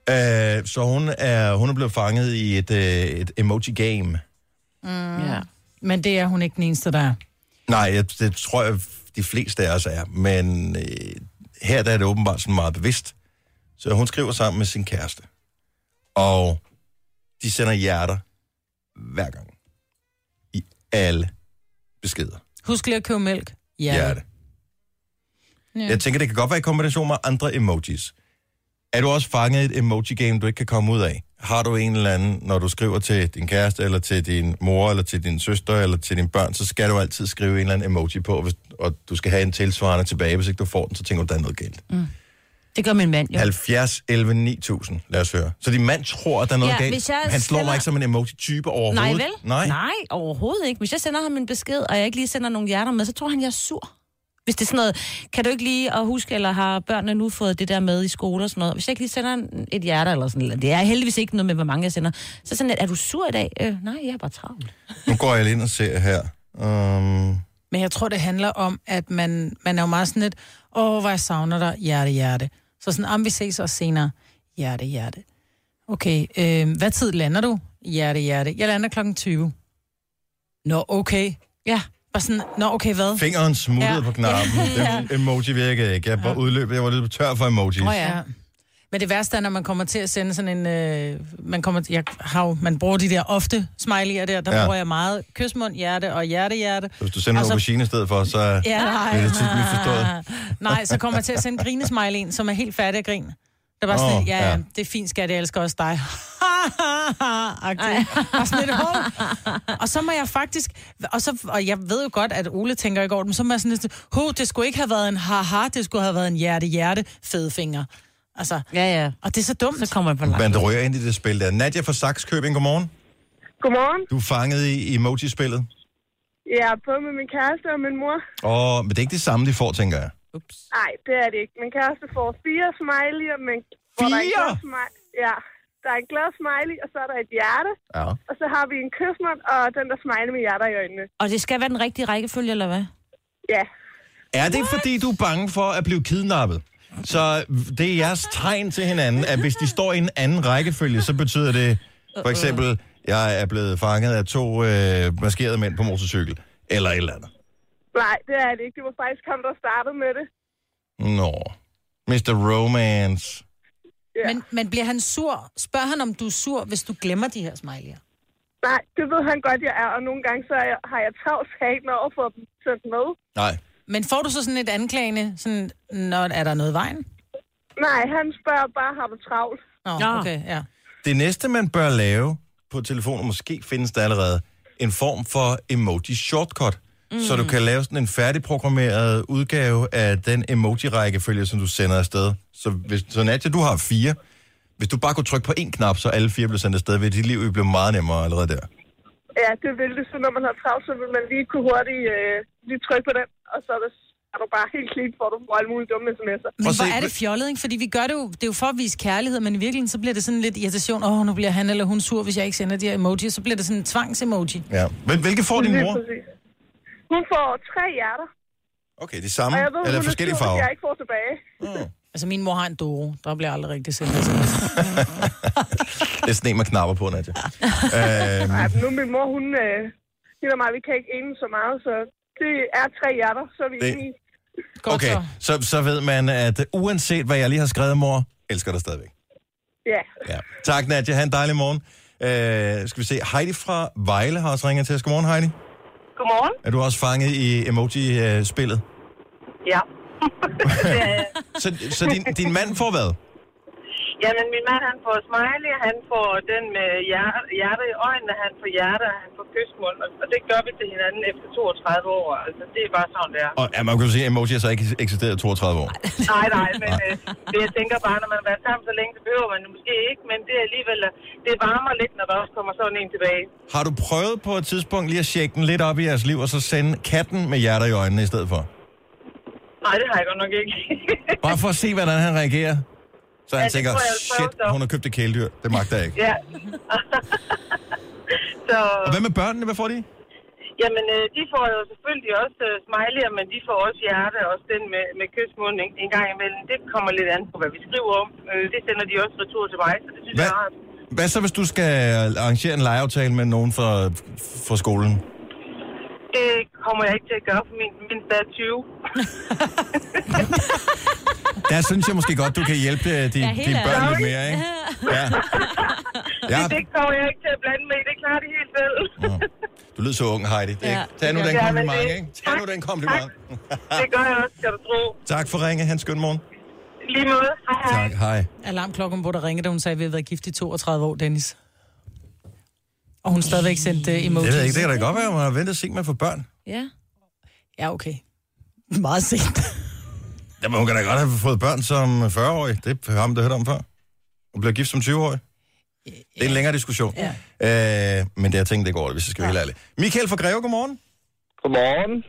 [SPEAKER 1] Ja. Øh, så hun er, hun er blevet fanget i et, øh, et emoji-game.
[SPEAKER 2] ja.
[SPEAKER 3] Men det er hun ikke den eneste, der er.
[SPEAKER 1] Nej, jeg, det tror jeg, de fleste af os er. Men øh, her der er det åbenbart sådan meget bevidst. Så hun skriver sammen med sin kæreste. Og de sender hjerter hver gang. I alle beskeder.
[SPEAKER 3] Husk lige at købe mælk. Ja.
[SPEAKER 1] Hjerte.
[SPEAKER 3] Ja.
[SPEAKER 1] Jeg tænker, det kan godt være i kombination med andre emojis. Er du også fanget i et emoji-game, du ikke kan komme ud af? Har du en eller anden, når du skriver til din kæreste, eller til din mor, eller til din søster, eller til dine børn, så skal du altid skrive en eller anden emoji på, hvis, og du skal have en tilsvarende tilbage. Hvis ikke du får den, så tænker du, der er noget galt.
[SPEAKER 2] Det gør min mand jo.
[SPEAKER 1] 70, 11, 9000. Lad os høre. Så din mand tror, at der er noget
[SPEAKER 2] Ja,
[SPEAKER 1] galt.
[SPEAKER 2] hvis jeg
[SPEAKER 1] Han slår mig
[SPEAKER 2] sender-
[SPEAKER 1] ikke som en emoji-type overhovedet.
[SPEAKER 2] Nej, vel?
[SPEAKER 1] Nej.
[SPEAKER 2] Nej, overhovedet ikke. Hvis jeg sender ham en besked, og jeg ikke lige sender nogle hjerter med, så tror han, jeg er sur. Hvis det er sådan noget, kan du ikke lige at huske, eller har børnene nu fået det der med i skole og sådan noget. Hvis jeg ikke lige sender en- et hjerte eller sådan noget, det er heldigvis ikke noget med, hvor mange jeg sender, så sådan lidt, er du sur i dag? Øh, nej, jeg er bare travlt.
[SPEAKER 1] Nu går jeg lige ind og ser her. Um,
[SPEAKER 3] Men jeg tror, det handler om, at man, man er jo meget sådan lidt, åh, hvor jeg savner dig, hjerte, hjerte. Så sådan, om vi ses også senere, hjerte, hjerte. Okay, øh, hvad tid lander du? Hjerte, hjerte. Jeg lander klokken 20. Nå, okay.
[SPEAKER 2] Ja,
[SPEAKER 3] Bare sådan, nå, okay, hvad?
[SPEAKER 1] fingeren smuttede
[SPEAKER 3] Ja.
[SPEAKER 1] på knappen.
[SPEAKER 3] Ja.
[SPEAKER 1] Den emoji virkede ikke. Jeg var udløbet. Jeg var lidt tør for emojis.
[SPEAKER 2] Åh, ja.
[SPEAKER 3] Ja. Men det værste er, når man kommer til at sende sådan en... Øh, man, kommer, jeg har jo, man bruger de der ofte smiley'er der. Der
[SPEAKER 1] Ja.
[SPEAKER 3] bruger jeg meget kysmund, hjerte og hjerte-hjerte.
[SPEAKER 1] Hvis du sender
[SPEAKER 3] Og
[SPEAKER 1] en
[SPEAKER 3] så-
[SPEAKER 1] aubergine i stedet for, så
[SPEAKER 3] Ja,
[SPEAKER 1] bliver
[SPEAKER 3] nej.
[SPEAKER 1] det tit misforstået.
[SPEAKER 3] nej, så kommer jeg til at sende grinesmileyen, som er helt færdig at grine. Der var sådan, oh, ja,
[SPEAKER 1] ja.
[SPEAKER 3] ja, det er fint, skat, jeg elsker også dig. Og sådan lidt, "Hov." Og så må jeg faktisk, og, så, og jeg ved jo godt, at Ole tænker ikke over det, men så må jeg sådan lidt, ho, det skulle ikke have været en haha, det skulle have været en hjerte-hjerte fed finger. Altså,
[SPEAKER 2] Ja, ja.
[SPEAKER 3] og det er så dumt.
[SPEAKER 2] Så kommer man på langt.
[SPEAKER 1] Men det ryger ind i det spil der. Nadia fra Saxkøbing, godmorgen.
[SPEAKER 7] Godmorgen.
[SPEAKER 1] Du er fanget i emoji-spillet.
[SPEAKER 7] Jeg er både med min kæreste og min mor.
[SPEAKER 1] Og, men det er ikke det samme, de får, tænker jeg.
[SPEAKER 2] Ups.
[SPEAKER 7] Nej, det er det ikke. Min kæreste får fire smiley'er, men... hvor der er en
[SPEAKER 1] Fire?
[SPEAKER 7] glad smiley. Ja, der er en glad smiley, og så er der et hjerte.
[SPEAKER 1] Ja.
[SPEAKER 7] Og så har vi en kysmund og den der smiley med hjerter i øjnene.
[SPEAKER 2] Og det skal være den rigtige rækkefølge, eller hvad?
[SPEAKER 7] Ja,
[SPEAKER 1] Er det, fordi du er bange for at blive kidnappet? Så det er jeres tegn til hinanden, at hvis de står i en anden rækkefølge, så betyder det for eksempel, jeg er blevet fanget af to øh, maskerede mænd på motorcykel, eller et eller andet.
[SPEAKER 7] nej, det er det ikke. Det var faktisk ham, der startede med det.
[SPEAKER 1] Nå. Mr. Romance.
[SPEAKER 7] Ja.
[SPEAKER 3] Men, men bliver han sur? Spørg han, om du er sur, hvis du glemmer de her smiley'er.
[SPEAKER 7] Nej, det ved han godt, jeg er, og nogle gange så jeg, har jeg travlt hagen over for dem sendt med.
[SPEAKER 1] Nej.
[SPEAKER 3] Men får du så sådan et anklagende, sådan, når er der noget vejen?
[SPEAKER 7] Nej, han spørger bare, har du travlt?
[SPEAKER 3] Nå,
[SPEAKER 2] Ja.
[SPEAKER 3] okay, ja.
[SPEAKER 1] Det næste, man bør lave på telefonen, måske findes der allerede, en form for emoji shortcut. Mm. Så du kan lave sådan en færdigprogrammeret udgave af den emoji-rækkefølge, som du sender afsted. Så, hvis, så Nadja, du har fire. Hvis du bare kunne trykke på én knap, så alle fire bliver sendt afsted, vil dit liv jo blive meget nemmere allerede der.
[SPEAKER 7] Ja, det vil det. Så når man har travlt, så vil man lige kunne hurtigt øh, lige trykke på den, og så er, det, er du bare helt clean, for du får alle mulige dumme sms'er.
[SPEAKER 3] Men hvor er det fjollet, ikke? Fordi vi gør det jo, det er jo for at vise kærlighed, men i virkeligheden så bliver det sådan lidt irritation. Åh, oh, nu bliver han eller hun sur, hvis jeg ikke sender de her emoji. Så bliver det sådan en tvangsemoji.
[SPEAKER 1] Ja. Men hvilke får din mor?
[SPEAKER 7] præcis. Hun får tre hjerter,
[SPEAKER 1] Okay, de samme,
[SPEAKER 7] og jeg ved,
[SPEAKER 1] eller
[SPEAKER 7] hun er
[SPEAKER 1] forskellige farver.
[SPEAKER 7] jeg ikke får tilbage.
[SPEAKER 3] Altså, min mor har en Doro. Der bliver aldrig rigtig sendt.
[SPEAKER 1] Det er sådan en med knapper på, Nadja. øhm,
[SPEAKER 7] men nu min mor, hun... Øh, hende og mig, vi kan ikke ene så meget, så det er tre hjerter, så er vi
[SPEAKER 1] Det-
[SPEAKER 7] enige.
[SPEAKER 1] Okay,
[SPEAKER 3] så.
[SPEAKER 1] så, så ved man, at uanset hvad jeg lige har skrevet, mor, elsker dig stadigvæk.
[SPEAKER 7] Ja.
[SPEAKER 1] Ja. Tak, Nadja. Ha' en dejlig morgen. Øh, skal vi se. Heidi fra Vejle har også ringet til os. Godmorgen, Heidi.
[SPEAKER 7] Godmorgen.
[SPEAKER 1] Er du også fanget i emoji-spillet?
[SPEAKER 7] Ja.
[SPEAKER 1] Så, så din, din mand får hvad?
[SPEAKER 7] Jamen, min mand, han får smiley, han får den med hjerte, hjerte i øjnene, han får hjerte, han får kysmund, og, det gør vi til hinanden efter 32 år. Altså, det er bare sådan, det er.
[SPEAKER 1] Og ja, man kan jo sige, at emoji så ikke eksisteret i 32 år.
[SPEAKER 7] Nej, nej, men øh, det, jeg tænker bare, når man har været sammen så længe, så behøver man det måske ikke, men det er alligevel, øh, det varmer lidt, når der også kommer sådan en tilbage.
[SPEAKER 1] Har du prøvet på et tidspunkt lige at tjekke den lidt op i jeres liv, og så sende katten med hjerter i øjnene i stedet for?
[SPEAKER 7] Nej, det har jeg godt nok ikke.
[SPEAKER 1] Bare for at se, hvordan han reagerer. Så han
[SPEAKER 7] Ja,
[SPEAKER 1] tænker,
[SPEAKER 7] jeg,
[SPEAKER 1] shit,
[SPEAKER 7] så."
[SPEAKER 1] hun har købt et kæledyr. Det magter jeg ikke.
[SPEAKER 7] ja. så,
[SPEAKER 1] Og hvad med børnene? Hvad får de?
[SPEAKER 7] jamen, øh, de får jo selvfølgelig også øh, smiley'er, men de får også hjerte, også den med, med kysmund en, en gang imellem. Det kommer lidt an på, hvad vi skriver om. Øh, det sender de også retur til mig, så det synes
[SPEAKER 1] Hvad?
[SPEAKER 7] jeg er rart.
[SPEAKER 1] Hvad så, hvis du skal arrangere en legeaftale med nogen fra, fra skolen?
[SPEAKER 7] Det kommer jeg ikke til at gøre, for min mindste er 20.
[SPEAKER 1] Der synes jeg måske godt, du kan hjælpe øh, de,
[SPEAKER 2] Ja, helt
[SPEAKER 1] dine børn
[SPEAKER 7] ærligt.
[SPEAKER 1] lidt mere, ikke? Ja. ja.
[SPEAKER 7] Det kommer jeg ikke til at blande med, det klarer de helt selv.
[SPEAKER 1] Du lyder så ung, Heidi. Det er,
[SPEAKER 2] Ja,
[SPEAKER 1] Tag nu den kompliment,
[SPEAKER 7] Ja, men det-
[SPEAKER 1] ikke? Tag nu den kompliment.
[SPEAKER 7] det gør jeg også, skal du tro.
[SPEAKER 1] tak for ringe. Hans skøn morgen.
[SPEAKER 7] Lige måde. Hej, hej.
[SPEAKER 1] Tak, hej.
[SPEAKER 3] Alarmklokken burde ringe, da hun sagde, at vi har været gift i 32 år, Dennis. Og hun stadigvæk sendt uh, emojis.
[SPEAKER 1] Det ved jeg ikke, det kan da godt være, at man har ventet sent med at få børn.
[SPEAKER 2] Ja.
[SPEAKER 3] Ja, okay. Meget sent.
[SPEAKER 1] Jamen, hun kan da godt have fået børn som 40-årig. Det har ham, der hørt om før. Hun blev gift som 20-årig. Det er en længere diskussion.
[SPEAKER 3] Ja.
[SPEAKER 1] Øh, men det har jeg tænkt, det går hvis jeg skal være helt ærlig. Michael fra Greve, godmorgen.
[SPEAKER 8] Godmorgen.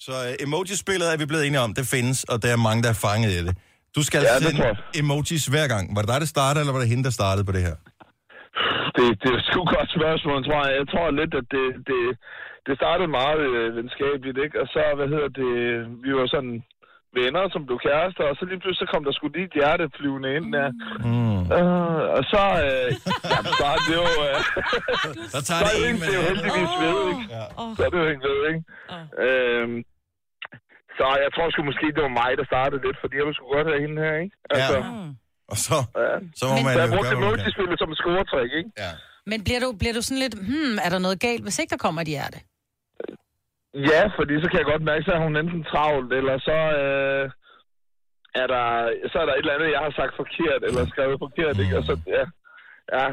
[SPEAKER 1] Så uh, emoji-spillet er vi blevet enige om, det findes, og der er mange, der er fanget i det. Du skal
[SPEAKER 8] Ja,
[SPEAKER 1] sende emojis hver gang. Var det dig, der startede, eller var det hende, der startede på det her?
[SPEAKER 8] Det, det er et sgu godt spørgsmål, tror jeg. Jeg tror lidt, at det, det, det startede meget øh, venskabeligt, ikke? Og så, hvad hedder det, vi var sådan venner, som blev kærester, og så lige pludselig så kom der sgu lige et hjerte flyvende ind der.
[SPEAKER 1] Mm.
[SPEAKER 8] Uh, og så, øh, jamen, så er det jo, øh,
[SPEAKER 1] Så
[SPEAKER 8] så
[SPEAKER 1] tager
[SPEAKER 8] er
[SPEAKER 1] det en
[SPEAKER 8] ikke,
[SPEAKER 1] med
[SPEAKER 8] det er jo heldigvis ved, ikke?
[SPEAKER 1] Ja.
[SPEAKER 8] Så er det jo ikke ved, ikke? Øhm, så jeg tror sgu måske, det var mig, der startede lidt, fordi jeg ville sgu godt have hende her, ikke? Altså,
[SPEAKER 1] Ja. Og så,
[SPEAKER 8] Ja.
[SPEAKER 1] så må
[SPEAKER 3] Men-
[SPEAKER 1] man jo gøre, hvad man kan.
[SPEAKER 8] som et scoretræk, ikke?
[SPEAKER 1] Ja.
[SPEAKER 3] Men bliver du, bliver du sådan lidt, hmm, er der noget galt, hvis ikke der kommer et hjerte?
[SPEAKER 8] Ja, fordi så kan jeg godt mærke, så er hun enten travlt, eller så, øh, er der, så er der et eller andet, jeg har sagt forkert, eller skrevet forkert, ikke? Og så, ja, ja.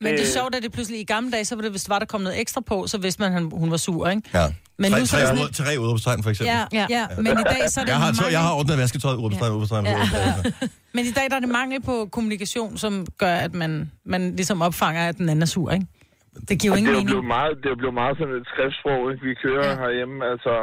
[SPEAKER 3] Men det er sjovt, at det pludselig i gamle dage, så var det, hvis der var der kom noget ekstra på, så vidste man, at han, hun var sur, ikke?
[SPEAKER 1] Ja.
[SPEAKER 3] Men
[SPEAKER 1] tre,
[SPEAKER 3] nu så er
[SPEAKER 1] tre,
[SPEAKER 3] det sådan
[SPEAKER 1] ud, tre udråbstegn, for eksempel.
[SPEAKER 3] Ja, ja, ja, men i dag så er det
[SPEAKER 1] Jeg har,
[SPEAKER 3] mangel,
[SPEAKER 1] jeg har ordnet vasketøjet, udråbstegn, udråbstegn, udråbstegn.
[SPEAKER 3] men i dag der er det mangel på kommunikation, som gør, at man, man ligesom opfanger, at den anden er sur, ikke? Det giver jo
[SPEAKER 8] det
[SPEAKER 3] ingen
[SPEAKER 8] er jo
[SPEAKER 3] mening.
[SPEAKER 8] blevet meget, det er blevet meget sådan et skriftsprog, ikke? vi kører ja. herhjemme, altså...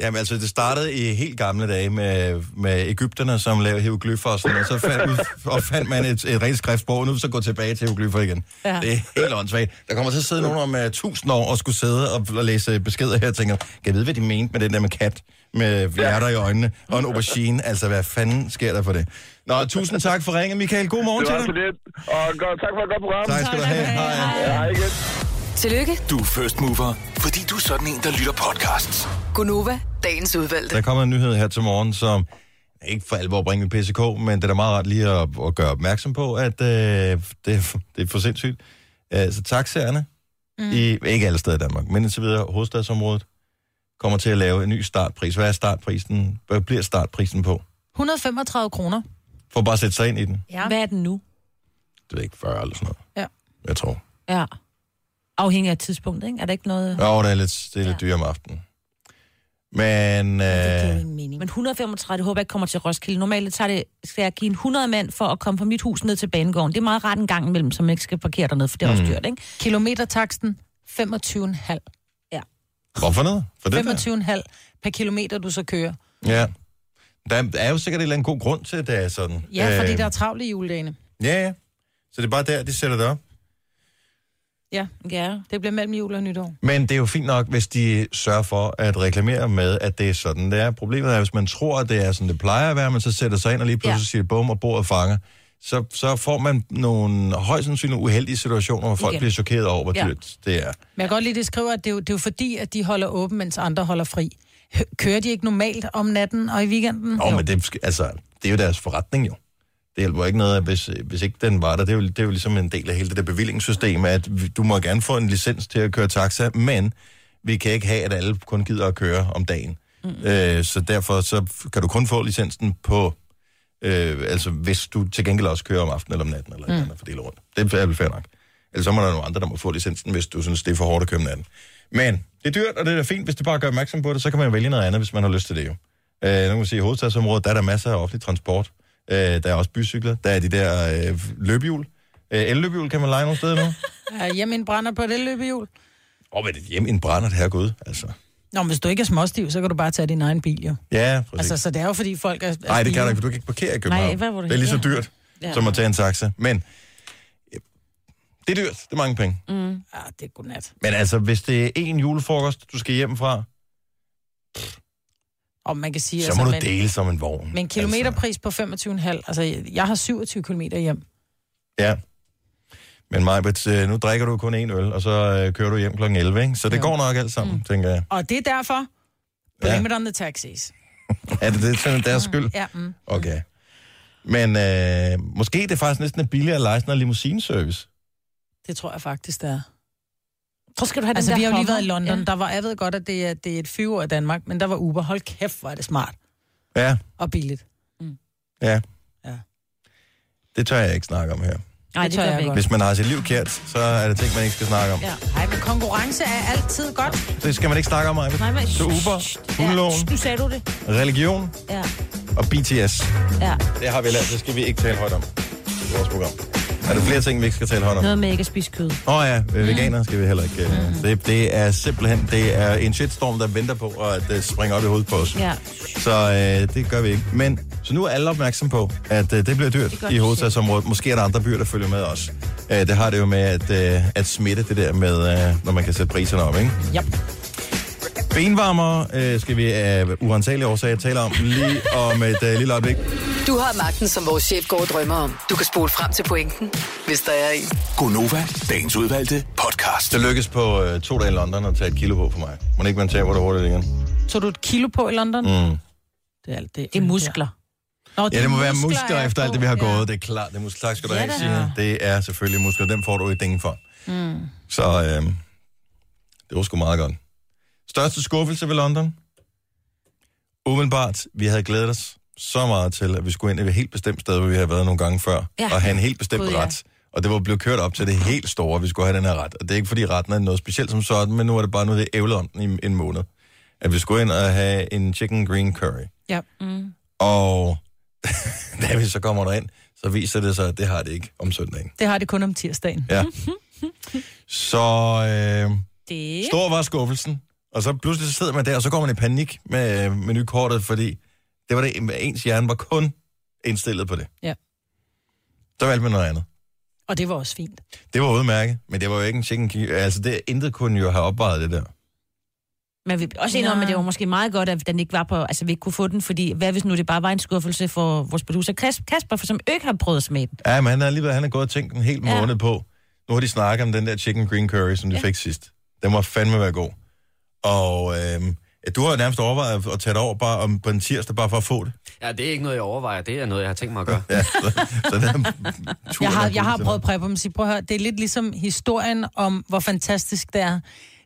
[SPEAKER 1] Jamen altså, det startede i helt gamle dage med, med Ægypterne, som lavede hieroglyffer og sådan noget. Så fandt, ud, og fandt man et, et rent skriftsprog, og nu så gået tilbage til hieroglyffer igen.
[SPEAKER 3] Ja.
[SPEAKER 1] Det er helt åndssvagt. Der kommer til at sidde nogen om uh, tusind år og skulle sidde og, og læse beskeder her og tænker, kan jeg vide, hvad de mente med den der med kat, med hjerter i øjnene og en aubergine? Altså, hvad fanden sker der for det? Nå, tusind tak for ringen, Michael. God morgen
[SPEAKER 8] Det
[SPEAKER 1] til
[SPEAKER 8] var så
[SPEAKER 1] dig.
[SPEAKER 8] lidt. Og godt, tak for et godt program.
[SPEAKER 1] Tak skal du have. Hej.
[SPEAKER 8] Ja, hej igen.
[SPEAKER 4] Tillykke,
[SPEAKER 5] Du er first mover, fordi du er sådan en, der lytter podcasts.
[SPEAKER 4] Gunova, dagens udvalgte.
[SPEAKER 1] Der kommer en nyhed her til morgen, som ikke for alvor bringer PCK, men det er da meget rart lige at, at gøre opmærksom på, at øh, det, er, for- det er for sindssygt. Øh, så taxaerne, mm. i, ikke alle steder i Danmark, men indtil videre hovedstadsområdet, kommer til at lave en ny startpris. Hvad er startprisen? Hvad bliver startprisen på?
[SPEAKER 3] 135 kroner.
[SPEAKER 1] For bare at sætte sig ind i den.
[SPEAKER 3] Ja.
[SPEAKER 2] Hvad er den nu?
[SPEAKER 1] Det er ikke 40 eller sådan noget.
[SPEAKER 3] Ja.
[SPEAKER 1] Jeg tror.
[SPEAKER 2] Ja. Afhængig af tidspunktet, ikke? Er der ikke noget...
[SPEAKER 1] Jo, det er lidt, det er lidt ja. dyre om aftenen. Men... Øh,
[SPEAKER 3] mening.
[SPEAKER 2] Men 135, det håber jeg ikke kommer til Roskilde. Normalt tager det, skal jeg give en 100 mand for at komme fra mit hus ned til banegården. Det er meget ret en gang imellem, så man ikke skal parkere dernede, for det er også
[SPEAKER 1] Mm.
[SPEAKER 2] dyrt, ikke?
[SPEAKER 3] Kilometertaksten, 25,5.
[SPEAKER 1] hvorfor noget? For det der?
[SPEAKER 3] 25,5 per kilometer, du så kører.
[SPEAKER 1] Ja. Der er jo sikkert en eller anden god grund til, at det er sådan.
[SPEAKER 3] Ja, fordi
[SPEAKER 1] Øh,
[SPEAKER 3] der er travlt i juledagene.
[SPEAKER 1] Ja, ja. Så det er bare der, de sætter det op.
[SPEAKER 3] Ja,
[SPEAKER 2] Ja.
[SPEAKER 3] det bliver mellem jul og nytår.
[SPEAKER 1] Men det er jo fint nok, hvis de sørger for at reklamere med, at det er sådan, det er. Problemet er, hvis man tror, at det er sådan, det plejer at være, men så sætter sig ind og lige pludselig ja. siger bum, og bordet fanger, så, så får man nogle højst sandsynligt uheldige situationer, hvor folk
[SPEAKER 2] Igen.
[SPEAKER 1] bliver chokeret over, hvor
[SPEAKER 2] Ja.
[SPEAKER 1] dyrt det er.
[SPEAKER 3] Men jeg kan godt lide, det skriver, at det er, jo, det er jo fordi, at de holder åben, mens andre holder fri. Kører de ikke normalt om natten og i weekenden?
[SPEAKER 1] Nå, men det, altså, det er jo deres forretning jo. Det hjælper ikke noget, hvis, hvis ikke den var der. Det er, jo, det er jo ligesom en del af hele det der bevillingssystem, at du må gerne få en licens til at køre taxa, men vi kan ikke have, at alle kun gider at køre om dagen. Mm. Øh, så derfor så kan du kun få licensen på, øh, altså hvis du til gengæld også kører om aftenen eller om natten, eller mm. et eller andet fordele rundt. Det er vel fair nok. Ellers så må der nogle andre, der må få licensen, hvis du synes, det er for hårdt at køre om natten. Men det er dyrt, og det er fint, hvis du bare gør opmærksom på det, så kan man vælge noget andet, hvis man har lyst til det jo. Øh, nu kan man sige, i hovedstadsområdet, der er der masser af offentlig transport. Øh, der er også bycykler. Der er de der øh, løbehjul. Øh, el-løbehjul kan man lege nogle steder nu.
[SPEAKER 3] Er hjemme en brænder på et elløbehjul?
[SPEAKER 1] Åh, oh, men det hjem i en brænder, det her gud, altså.
[SPEAKER 3] Nå, men hvis du ikke er småstiv, så kan du bare tage din egen bil, jo.
[SPEAKER 1] Ja, præcis.
[SPEAKER 3] Altså, så det er jo fordi folk er...
[SPEAKER 1] Nej, det kan du ikke, for du kan ikke parkere i København.
[SPEAKER 2] Nej, hvad var det?
[SPEAKER 1] det er lige så
[SPEAKER 2] Ja.
[SPEAKER 1] dyrt,
[SPEAKER 2] Ja.
[SPEAKER 1] som at tage en taxa. Men ja, det er dyrt, det er mange penge.
[SPEAKER 2] Mm.
[SPEAKER 3] Ja, det er godnat.
[SPEAKER 1] Men altså, hvis det er en julefrokost, du skal hjem fra,
[SPEAKER 3] Og man kan sige...
[SPEAKER 1] så må du
[SPEAKER 3] men,
[SPEAKER 1] dele som en vogn.
[SPEAKER 3] Men kilometerpris på 25,5. Altså, jeg har 27 km hjem.
[SPEAKER 1] Ja. Men Majbet, øh, nu drikker du kun en øl, og så øh, kører du hjem kl. 11, ikke? Så det
[SPEAKER 3] Jo.
[SPEAKER 1] går nok alt sammen, mm. tænker jeg.
[SPEAKER 3] Og det er derfor... Blame
[SPEAKER 1] Ja.
[SPEAKER 3] it on the taxis.
[SPEAKER 1] Er det det til deres skyld?
[SPEAKER 3] Ja, mm.
[SPEAKER 1] Okay. Men øh, måske det er faktisk næsten er billigere at lege sådan noget limousineservice.
[SPEAKER 3] det tror jeg faktisk, det er.
[SPEAKER 2] Så skal du have
[SPEAKER 3] Altså,
[SPEAKER 2] den
[SPEAKER 3] vi
[SPEAKER 2] der
[SPEAKER 3] har jo lige været i London.
[SPEAKER 2] Ja.
[SPEAKER 3] Der var, jeg ved godt, at det er, det er et fyre af Danmark, men der var Uber. Hold kæft, hvor er det smart
[SPEAKER 1] Ja,
[SPEAKER 3] og billigt.
[SPEAKER 1] ja.
[SPEAKER 3] Ja.
[SPEAKER 1] Det tør jeg ikke snakke om her.
[SPEAKER 2] Nej,
[SPEAKER 3] Det
[SPEAKER 2] det
[SPEAKER 3] tør jeg
[SPEAKER 2] vi ikke.
[SPEAKER 1] Hvis man har sit liv kært, så er det ting, man ikke skal snakke om.
[SPEAKER 2] Ja.
[SPEAKER 3] Nej, men konkurrence er altid godt.
[SPEAKER 1] Det skal man ikke snakke om, Majbet.
[SPEAKER 2] Nej, men...
[SPEAKER 1] Så Uber, hundeloven,
[SPEAKER 2] Ja, nu sagde du det.
[SPEAKER 1] religion
[SPEAKER 2] Ja,
[SPEAKER 1] og BTS.
[SPEAKER 2] ja.
[SPEAKER 1] Det har vi lært, det skal vi ikke tale højt om i vores program. Er der flere ting, vi ikke skal tale højt om?
[SPEAKER 2] Noget med ikke at spise kød.
[SPEAKER 1] Åh oh ja, øh, veganer skal vi heller ikke. Mm. Det, det er simpelthen det er en shitstorm, der venter på at uh, springe op i hovedet på os.
[SPEAKER 2] Ja.
[SPEAKER 1] Så øh, det gør vi ikke. Men så nu er alle opmærksom på, at øh, det bliver dyrt
[SPEAKER 2] Det
[SPEAKER 1] i hovedstadsområdet. Måske er der andre byer, der følger med os. Øh, det har det jo med at, øh, at smitte det der med, øh, når man kan sætte priserne op, ikke?
[SPEAKER 3] Yep.
[SPEAKER 1] Benvarmer øh, skal vi af urensagelige årsager tale om lige om et øh, lille øjeblik.
[SPEAKER 4] Du har magten, som vores chef går og drømmer om. Du kan spole frem til pointen, hvis der er en.
[SPEAKER 5] Gonova, dagens udvalgte podcast.
[SPEAKER 1] Det lykkes på øh, to dage i London at tage et kilo på for mig. Må ikke man taber det hurtigt igen?
[SPEAKER 3] Så du et kilo på i London?
[SPEAKER 1] Mm.
[SPEAKER 3] Det er alt det.
[SPEAKER 2] Det er muskler.
[SPEAKER 3] Nå,
[SPEAKER 1] Ja, det må være
[SPEAKER 3] muskler
[SPEAKER 1] muskler
[SPEAKER 3] er
[SPEAKER 1] efter alt det, vi har
[SPEAKER 3] ja.
[SPEAKER 1] gået. Det er klart, det er muskler. Tak skal du
[SPEAKER 2] Ja
[SPEAKER 1] have,
[SPEAKER 2] da.
[SPEAKER 1] Signe. Det er selvfølgelig muskler. Dem får du et ding for.
[SPEAKER 3] Mm.
[SPEAKER 1] Så øh, det var sgu meget godt. Største skuffelse ved London? Umiddelbart, vi havde glædet os så meget til, at vi skulle ind i et helt bestemt sted, hvor vi havde været nogle gange før,
[SPEAKER 2] Ja.
[SPEAKER 1] og have en helt bestemt
[SPEAKER 3] Gud, ja.
[SPEAKER 1] ret. Og det var blevet kørt op til det helt store, at vi skulle have den her ret. Og det er ikke, fordi retten er noget specielt som sådan, men nu er det bare noget, det ævlet om den i en måned. At vi skulle ind og have en chicken green curry.
[SPEAKER 3] Ja.
[SPEAKER 1] Og da vi så kommer derind, så viser det sig, at det har det ikke om søndagen.
[SPEAKER 3] Det har det kun om tirsdagen.
[SPEAKER 1] Ja. Så øh,
[SPEAKER 2] Det.
[SPEAKER 1] stor var skuffelsen. Og så pludselig så sidder man der, og så går man i panik med menukortet, fordi det var det, ens hjerne var kun indstillet på det.
[SPEAKER 3] Ja.
[SPEAKER 1] Så valgte man noget andet.
[SPEAKER 3] Og det var også fint.
[SPEAKER 1] Det var udmærket, men det var jo ikke en chicken ki- Altså, det, intet kunne jo have opvejet det der.
[SPEAKER 2] Men vi også enige om, at det var måske meget godt, at den ikke var på, altså vi ikke kunne få den, fordi hvad hvis nu det bare var en skuffelse for vores producer Kas- Kasper, for som ikke har prøvet at smage den.
[SPEAKER 1] Ja, men han har alligevel han har gået og tænkt en hel
[SPEAKER 2] Ja.
[SPEAKER 1] måned på. Nu har de snakket om den der chicken green curry, som de
[SPEAKER 2] Ja.
[SPEAKER 1] fik sidst. Den må fandme være god. Og øh, du har nærmest overvejet at tage det over bare om, på en tirsdag, bare for at få det.
[SPEAKER 9] Ja, det er ikke noget, jeg overvejer. Det er noget, jeg har tænkt mig at gøre.
[SPEAKER 1] Ja, så, så det er
[SPEAKER 3] Jeg har, jeg har prøvet at præppe dem, sige, prøv at høre, det er lidt ligesom historien om, hvor fantastisk det er.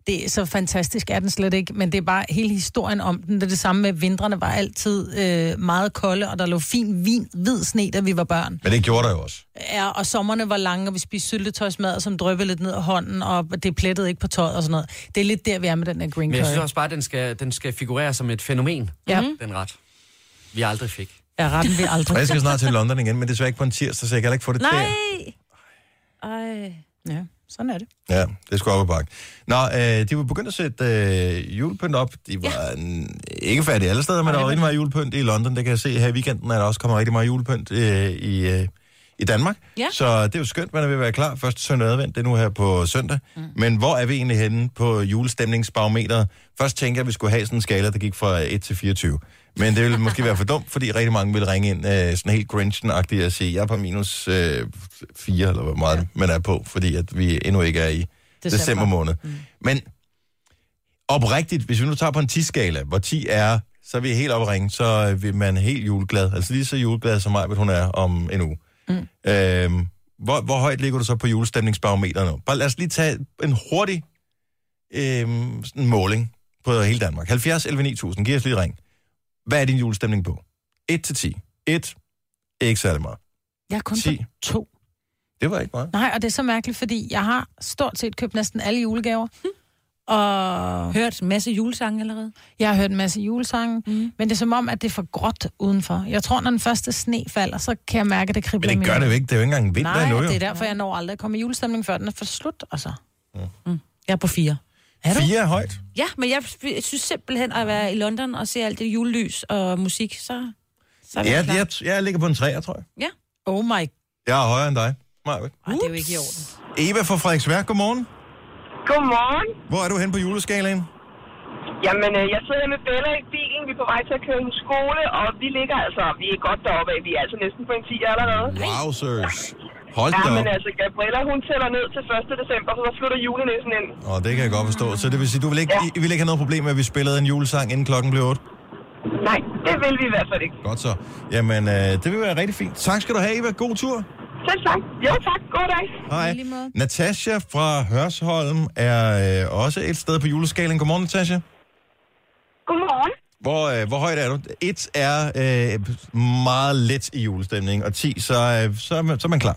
[SPEAKER 3] Det er så fantastisk er den slet ikke, men det er bare hele historien om den. Det er det samme med, vintrene var altid øh, meget kolde, og der lå fin vin, hvid sne, da vi var børn.
[SPEAKER 1] Men det gjorde der jo også.
[SPEAKER 3] Ja, og sommerne var lange, og vi spiste syltetøjsmad, som drøbede lidt ned af hånden, og det plettede ikke på tøjet og sådan noget. Det er lidt der, vi er med den her green
[SPEAKER 9] Men jeg synes
[SPEAKER 3] curry.
[SPEAKER 9] også bare, at den skal, den skal figurere som et fænomen,
[SPEAKER 3] Ja.
[SPEAKER 9] den ret. Vi aldrig fik.
[SPEAKER 3] Ja, retten vi aldrig.
[SPEAKER 1] jeg skal snart til London igen, men desværre ikke på en tirsdag, så jeg kan heller ikke få det
[SPEAKER 2] Nej!
[SPEAKER 1] der.
[SPEAKER 2] Ej.
[SPEAKER 3] Ja, sådan er det.
[SPEAKER 1] Ja, det skulle op ad bakke. Nå, øh, de var begyndt at sætte øh, julepynt op. De var ja. ikke færdige alle steder, men der var rigtig meget julepynt i London. Det kan jeg se her i weekenden, at der også kommer rigtig meget julepynt øh, i, øh, i Danmark.
[SPEAKER 2] Ja.
[SPEAKER 1] Så det er jo skønt, man er ved at være klar. Første søndag advent, det er nu her på søndag. Mm. Men hvor er vi egentlig henne på julestemningsbarometeret? Først tænker jeg, at vi skulle have sådan en skala, der gik fra 1 til 24. Men det ville måske være for dumt, fordi rigtig mange ville ringe ind øh, sådan helt Grinchen-agtigt og sige, jeg er på minus øh, 4, eller hvor meget ja. man er på, fordi at vi endnu ikke er i december,
[SPEAKER 3] December.
[SPEAKER 1] måned. Mm. Men oprigtigt, hvis vi nu tager på en 10-skala, hvor 10 er, så er vi helt oppe ringe, så vil man helt juleglad. Altså lige så juleglad som mig, hun er om en uge. Mm. Øhm, hvor, hvor højt ligger du så på julestemningsbarometeret nu? Bare lad os lige tage en hurtig øhm, sådan måling på hele Danmark. 70 11 9000, giv os lige ring. Hvad er din julestemning på? 1 til 10. 1, ikke særlig meget.
[SPEAKER 3] Jeg er kun
[SPEAKER 1] 10.
[SPEAKER 3] på to.
[SPEAKER 1] Det var ikke meget.
[SPEAKER 3] Nej, og det er så mærkeligt, fordi jeg har stort set købt næsten alle julegaver. Og
[SPEAKER 2] Hørt en masse julesange allerede.
[SPEAKER 3] jeg har hørt en masse julesange, mm. men det er som om, at det er for gråt udenfor. Jeg tror, når den første sne falder, så kan jeg mærke, at det kribler
[SPEAKER 1] Men det gør det jo ikke. Det er jo ikke engang vinter
[SPEAKER 3] Nej,
[SPEAKER 1] endnu, jo.
[SPEAKER 3] det er derfor, jeg når aldrig at komme i julestemning, før den er for slut. Altså.
[SPEAKER 2] Jeg er på fire.
[SPEAKER 3] Er du?
[SPEAKER 1] Fire er højt.
[SPEAKER 2] Ja, men jeg jeg synes simpelthen at være i London og se alt det julelys og musik, så, så er
[SPEAKER 1] Ja,
[SPEAKER 2] klar.
[SPEAKER 1] jeg, jeg ligger på en 3, tror jeg.
[SPEAKER 2] Ja.
[SPEAKER 3] Oh my...
[SPEAKER 1] Jeg er højere end dig. Maja.
[SPEAKER 3] Ej, det er jo ikke i orden.
[SPEAKER 1] Eva fra Frederiksværk, godmorgen.
[SPEAKER 7] Godmorgen.
[SPEAKER 1] Hvor er du hen på juleskalaen?
[SPEAKER 7] Jamen, øh, jeg sidder med Bella i bilen. Vi er på vej til at køre i skole, og vi ligger altså, vi er godt deroppe af. Vi er altså næsten på en 10 allerede.
[SPEAKER 1] Wow, sirs. Hold
[SPEAKER 7] Ja,
[SPEAKER 1] da
[SPEAKER 7] men
[SPEAKER 1] op.
[SPEAKER 7] altså, Gabriella, hun tæller ned til 1. december, så så flytter julenæsten ind.
[SPEAKER 1] Og det kan jeg godt forstå. Så det vil sige, du vil ikke,
[SPEAKER 7] Ja.
[SPEAKER 1] I vil ikke have noget problem med, at vi spillede en julesang, inden klokken blev 8?
[SPEAKER 7] Nej, det vil vi i hvert fald ikke.
[SPEAKER 1] Godt så. Jamen, øh, det vil være rigtig fint. Tak skal du have, Eva. God tur.
[SPEAKER 7] Selv tak. Jo, tak. God dag.
[SPEAKER 1] Hej. Natasha fra Hørsholm er øh, også et sted på juleskalaen. Godmorgen, Natasha.
[SPEAKER 7] Godmorgen.
[SPEAKER 1] Hvor, øh, hvor højt er du? Et er øh, meget let i julestemning, og 10, så, øh, så, er man, så er man klar.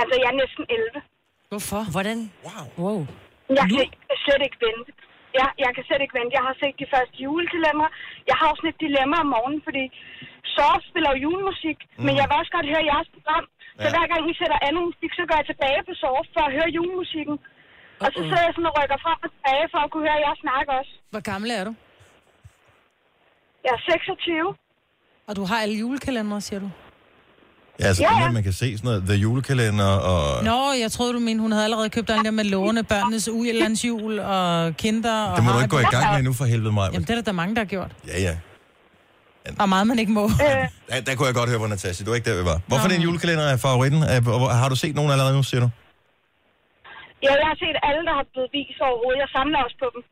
[SPEAKER 7] Altså, jeg er næsten 11.
[SPEAKER 3] Hvorfor?
[SPEAKER 2] Hvordan?
[SPEAKER 1] Wow.
[SPEAKER 2] Wow.
[SPEAKER 7] Jeg kan slet ikke vente. Jeg, jeg kan slet ikke vente. Jeg har set de første julekalendere. Jeg har også et dilemma om morgenen, fordi Source spiller jo julemusik, mm. men jeg vil også godt høre jeres program. Så
[SPEAKER 1] Ja.
[SPEAKER 7] hver gang I sætter anden musik, så går jeg tilbage på Source for at høre julemusikken. Og så sidder jeg sådan og rykker frem og tilbage for at kunne høre jer snakke også.
[SPEAKER 3] Hvor gammel er du?
[SPEAKER 7] Jeg er 26.
[SPEAKER 3] Og du har alle julekalendere, siger du?
[SPEAKER 1] Ja, altså,
[SPEAKER 7] Ja,
[SPEAKER 1] ja, man kan se sådan noget, The Julekalender og...
[SPEAKER 3] Nå, jeg troede, du mente, hun havde allerede købt alle der med låne, børnenes ugelands jul og kinder. Og
[SPEAKER 1] Det må du ikke gå i gang med endnu for helvede mig.
[SPEAKER 3] Jamen, det er der, der er mange, der har gjort.
[SPEAKER 1] Ja, ja.
[SPEAKER 3] Der er meget, man ikke må.
[SPEAKER 7] Øh,
[SPEAKER 1] Der, der kunne jeg godt høre på Natasha. Det var ikke der, vi var. Hvorfor er din julekalender er favoritten? Er- og hvor- Har du set nogen allerede nu, siger du?
[SPEAKER 7] ja, jeg har set alle, der har blevet vist overhovedet. Jeg samler også på dem.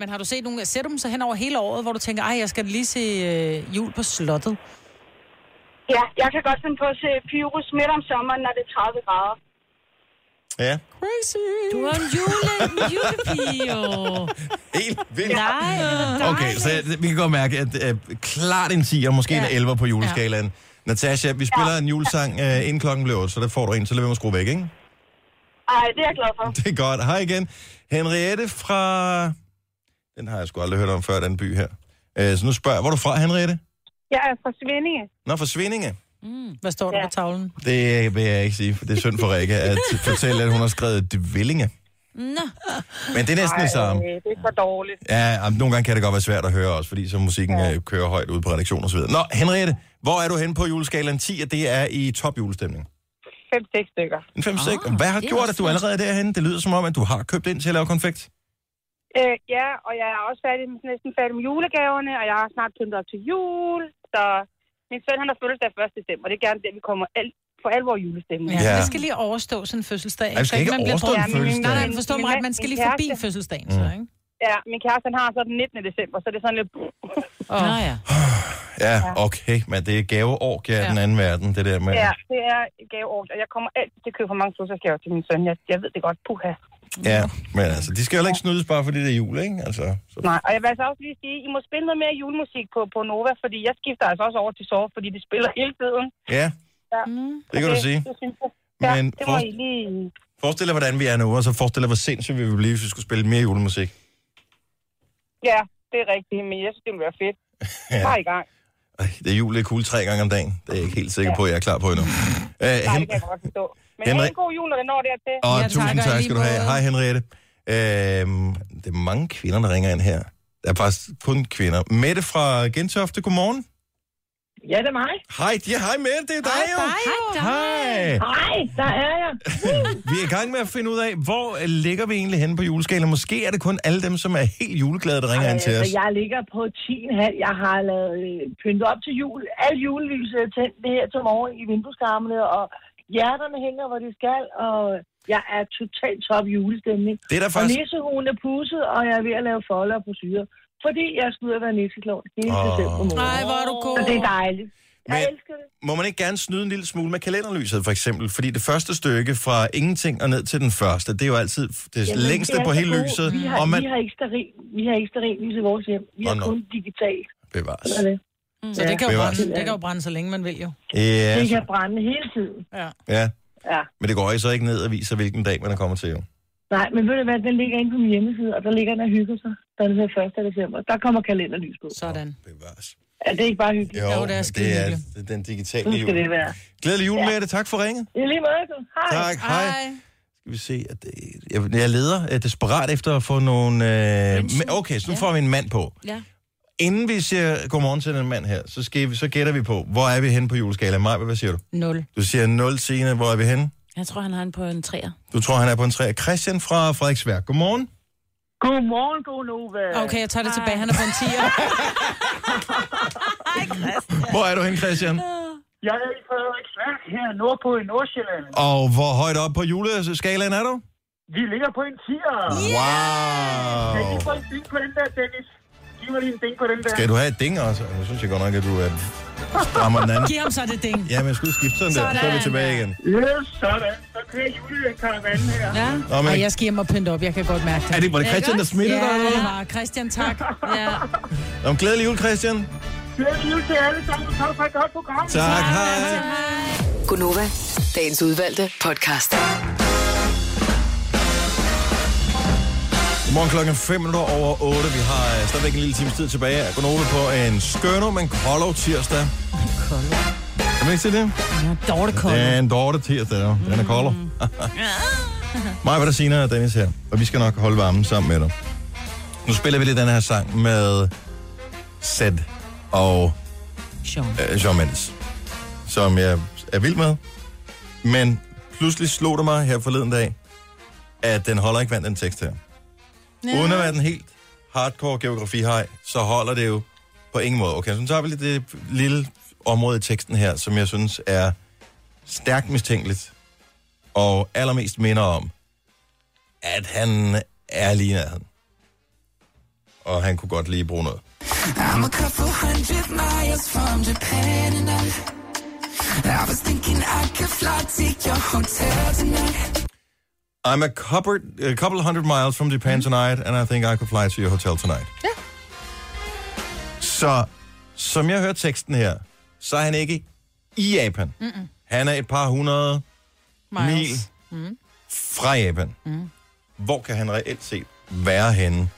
[SPEAKER 3] Men har du set nogle... Ser du dem så hen over hele året, hvor du tænker, ej, jeg skal lige se øh, jul på slottet?
[SPEAKER 10] Ja, jeg kan godt finde på at se Pyrus midt om sommeren, når det er 30 grader.
[SPEAKER 1] Ja.
[SPEAKER 3] Crazy.
[SPEAKER 2] Du er en jule, en julepige, jo.
[SPEAKER 1] Helt vildt.
[SPEAKER 2] Nej, dejligt.
[SPEAKER 1] Okay, så vi kan godt mærke, at uh, klart en 10 og måske ja. en 11 på juleskalaen. Ja. Natasha, vi spiller ja. en julesang uh, inden klokken bliver 8, så der får du en, så lad være med at skrue væk, ikke?
[SPEAKER 10] Ej, det er jeg glad for.
[SPEAKER 1] Det er godt. Hej igen. Henriette fra... Den har jeg sgu aldrig hørt om før, den by her. Uh, så nu spørger jeg, hvor er du fra, Henriette?
[SPEAKER 10] Jeg er fra Svindinge.
[SPEAKER 1] Nå, fra Svindinge.
[SPEAKER 3] Mm. Hvad står der ja. på tavlen?
[SPEAKER 1] Det vil jeg ikke sige, for det er synd for Rikke at fortælle, at hun har skrevet dvillinge.
[SPEAKER 2] Nå.
[SPEAKER 1] Men det er næsten det samme.
[SPEAKER 10] Ej, det er for dårligt.
[SPEAKER 1] Ja, jamen, nogle gange kan det godt være svært at høre også, fordi så musikken ja. kører højt ud på redaktion og så videre. Nå, Henriette, hvor er du henne på juleskalaen 10, og det er i top julestemning?
[SPEAKER 10] 5-6 stykker.
[SPEAKER 1] En 5 6
[SPEAKER 2] Ah,
[SPEAKER 1] Hvad har
[SPEAKER 2] det
[SPEAKER 1] gjort, at du allerede er derhenne? Det lyder som om, at du har købt ind til at lave konfekt.
[SPEAKER 10] Øh, ja, og jeg er også færdig, næsten færdig med julegaverne, og jeg har snart pyntet op til jul. Så min søn han har fødselsdag 1. december, og det er gerne det, vi kommer al- for alvor julestemning.
[SPEAKER 3] Ja.
[SPEAKER 1] Ja.
[SPEAKER 3] Det skal lige overstå sådan en fødselsdag.
[SPEAKER 1] Vi skal ikke
[SPEAKER 3] man bliver
[SPEAKER 1] overstå en fødselsdag.
[SPEAKER 3] Nej, nej, forstå mig ret. Man skal lige forbi fødselsdagen,
[SPEAKER 1] Mm.
[SPEAKER 3] så, ikke?
[SPEAKER 10] Ja, min kæreste han har så den 19. december, så det er sådan lidt...
[SPEAKER 3] Oh.
[SPEAKER 2] Nå ja.
[SPEAKER 1] Ja, okay, men det er gaveår, ja,
[SPEAKER 3] Ja.
[SPEAKER 1] den anden verden, det der med...
[SPEAKER 10] Ja, det er gaveår, og jeg kommer altid til at købe for mange fødselsdagsgaver til min søn. Jeg, jeg ved det godt, puha.
[SPEAKER 1] Ja, men altså, de skal jo heller ikke snydes bare fordi det er jul, ikke? Altså, så...
[SPEAKER 10] Nej, og jeg vil altså også lige sige, I må spille noget mere julemusik på, på Nova, fordi jeg skifter altså også over til sove, fordi de spiller hele tiden.
[SPEAKER 1] Ja,
[SPEAKER 10] Ja.
[SPEAKER 1] det kan du sige.
[SPEAKER 10] Det synes jeg. Ja,
[SPEAKER 1] Men
[SPEAKER 10] det må I lige...
[SPEAKER 1] Forestil dig, hvordan vi er nu, og så forestil dig, hvor sindssygt vi ville blive, hvis vi skulle spille mere julemusik.
[SPEAKER 10] Ja, det er rigtigt, men jeg synes, det ville være fedt.
[SPEAKER 1] Ja.
[SPEAKER 10] Bare i gang.
[SPEAKER 1] Ej, det er jul, det er cool tre gange om dagen. Det er jeg ikke helt sikker på, at jeg er klar på endnu. Uh,
[SPEAKER 10] Nej, det kan jeg godt forstå. Men have en god jul, når det når dertil.
[SPEAKER 1] Og
[SPEAKER 3] Ja,
[SPEAKER 1] ja, tusind
[SPEAKER 3] tak,
[SPEAKER 1] skal du have. Hej Henriette. Øhm, det er mange kvinder, der ringer ind her. Der er faktisk kun kvinder. Mette fra Gentofte, godmorgen.
[SPEAKER 10] Ja, det er mig.
[SPEAKER 1] Hej, ja, hej Mette, det er dig jo. Hej.
[SPEAKER 10] Hej, der er jeg.
[SPEAKER 1] Vi er i gang med at finde ud af, hvor ligger vi egentlig henne på juleskalaen. Måske er det kun alle dem, som er helt juleglade, der ringer ind til os.
[SPEAKER 11] Altså, jeg ligger på 10,5. Jeg har lavet øh, pyntet op til jul. Alle julelyset er tændt det her til morgen i vindueskarmene, og hjerterne hænger, hvor de skal, og jeg er totalt top julestemning.
[SPEAKER 1] Det er der
[SPEAKER 11] Og
[SPEAKER 1] faktisk...
[SPEAKER 11] nissehuen er pusset, og jeg er ved at lave folder og brosyrer. Fordi jeg skal ud og være nisseklovn hele oh. december måned.
[SPEAKER 3] Nej, hvor er du god.
[SPEAKER 11] Så det er dejligt. Jeg
[SPEAKER 1] Men-
[SPEAKER 11] elsker det.
[SPEAKER 1] Må man ikke gerne snyde en lille smule med kalenderlyset, for eksempel? Fordi det første stykke fra ingenting og ned til den første, det er jo altid det
[SPEAKER 11] Jamen,
[SPEAKER 1] længste
[SPEAKER 11] det
[SPEAKER 1] på hele
[SPEAKER 11] gode.
[SPEAKER 1] lyset.
[SPEAKER 11] Vi har,
[SPEAKER 1] Og man
[SPEAKER 11] vi har ikke stearin, vi har ikke stearinlys i vores hjem. Vi har
[SPEAKER 1] nå.
[SPEAKER 11] kun digitalt.
[SPEAKER 1] bevares.
[SPEAKER 11] Sådan er det.
[SPEAKER 3] Så det kan, jo brænde, det kan jo brænde, så længe man vil jo.
[SPEAKER 1] Ja,
[SPEAKER 11] Det
[SPEAKER 1] så,
[SPEAKER 11] kan brænde hele tiden.
[SPEAKER 3] Ja.
[SPEAKER 1] ja,
[SPEAKER 11] Ja.
[SPEAKER 1] men det går ikke så ikke ned og viser, hvilken dag man er kommet til. Jo.
[SPEAKER 11] Nej, men ved du hvad, den ligger inde på min hjemmeside, og der ligger den og hygger sig. Den er 1. december. Der kommer kalenderlys på.
[SPEAKER 3] Sådan.
[SPEAKER 1] Bevares.
[SPEAKER 11] Er det ikke bare hyggeligt?
[SPEAKER 3] Jo, det er skide
[SPEAKER 1] det er,
[SPEAKER 3] hyggeligt.
[SPEAKER 1] det er den digitale
[SPEAKER 11] Så skal
[SPEAKER 1] jul.
[SPEAKER 11] det være.
[SPEAKER 1] Glædelig jul med det. Tak for ringet.
[SPEAKER 11] I lige måde. Hej.
[SPEAKER 1] Tak, hej. Skal vi se, at det, jeg, jeg leder øh, desperat efter at få nogle... Øh, okay, så nu får vi en mand på.
[SPEAKER 2] Ja.
[SPEAKER 1] Inden vi siger godmorgen til den mand her, så, skal vi, så gætter vi på, hvor er vi henne på juleskalaen? Maja, hvad siger du?
[SPEAKER 3] Nul.
[SPEAKER 1] Du siger 0, Signe. Hvor er vi henne?
[SPEAKER 2] Jeg tror, han har en på en træer.
[SPEAKER 1] Du tror, han er på en 3. Christian fra Frederiksværk. Godmorgen.
[SPEAKER 11] Godmorgen, god Nova.
[SPEAKER 3] Okay, jeg tager det tilbage. Han er på en 10'er.
[SPEAKER 1] Hvor er du henne, Christian?
[SPEAKER 11] Jeg er i Frederiksværk her nordpå i Nordsjælland.
[SPEAKER 1] Og hvor højt op på juleskalaen er du?
[SPEAKER 11] Vi ligger på en 10'er.
[SPEAKER 1] Wow.
[SPEAKER 11] Kan I få en på den der, Dennis? Giv mig lige en ding på den der.
[SPEAKER 1] Skal du have et ding også? Jeg synes jeg godt nok, at du er strammer den anden.
[SPEAKER 3] Giv ham så det ding.
[SPEAKER 1] Ja, men jeg skulle skifte sådan der. Så er vi
[SPEAKER 3] Sådan.
[SPEAKER 1] tilbage igen.
[SPEAKER 11] Yes, sådan. Så kører julekaravanen her.
[SPEAKER 3] Ja.
[SPEAKER 1] Nå, men-
[SPEAKER 3] Ej, jeg skal hjem og pynte op. Jeg kan godt mærke det.
[SPEAKER 1] Er det, var det Christian, der smittede
[SPEAKER 3] ja,
[SPEAKER 1] dig? eller
[SPEAKER 3] det var Christian, tak. Ja.
[SPEAKER 1] Nå, men glædelig jul, Christian.
[SPEAKER 11] Glædelig jul til alle sammen. Tak for et godt program.
[SPEAKER 1] Tak, hej.
[SPEAKER 4] Gunova, dagens udvalgte podcast.
[SPEAKER 1] Godmorgen klokken 5 minutter over 8. Vi har øh, stadigvæk en lille times tid tilbage. Jeg går på en skønner, men koldov tirsdag. Kan man ikke se det?
[SPEAKER 2] Ja, dårlig kold.
[SPEAKER 1] Det er en dårlig tirsdag. Den er koldov. Mig, hvad der siger, og Dennis her. Og vi skal nok holde varmen sammen med dig. Nu spiller vi lige den her sang med Zed og
[SPEAKER 2] Sean.
[SPEAKER 1] øh, Mendes, som jeg er vild med. Men pludselig slog det mig her forleden dag, at den holder ikke vand, den tekst her. Ja. Uden at være den helt hardcore geografi så holder det jo på ingen måde. Okay, så tager vi lige det lille område i teksten her, som jeg synes er stærkt mistænkeligt, og allermest minder om, at han er lige nærheden. Og han kunne godt lige bruge noget.
[SPEAKER 6] I'm a couple hundred miles from Japan and I I was thinking I could fly to your hotel tonight.
[SPEAKER 1] I'm a couple, a couple hundred miles from Japan tonight, and I think I could fly to your hotel tonight.
[SPEAKER 3] Ja.
[SPEAKER 1] Så, som jeg hører teksten her, så er han ikke i Japan.
[SPEAKER 3] Mm-mm.
[SPEAKER 1] Han er et par hundrede mil
[SPEAKER 3] Miles. Mm.
[SPEAKER 1] fra Japan.
[SPEAKER 3] Mm.
[SPEAKER 1] Hvor kan han reelt set være henne,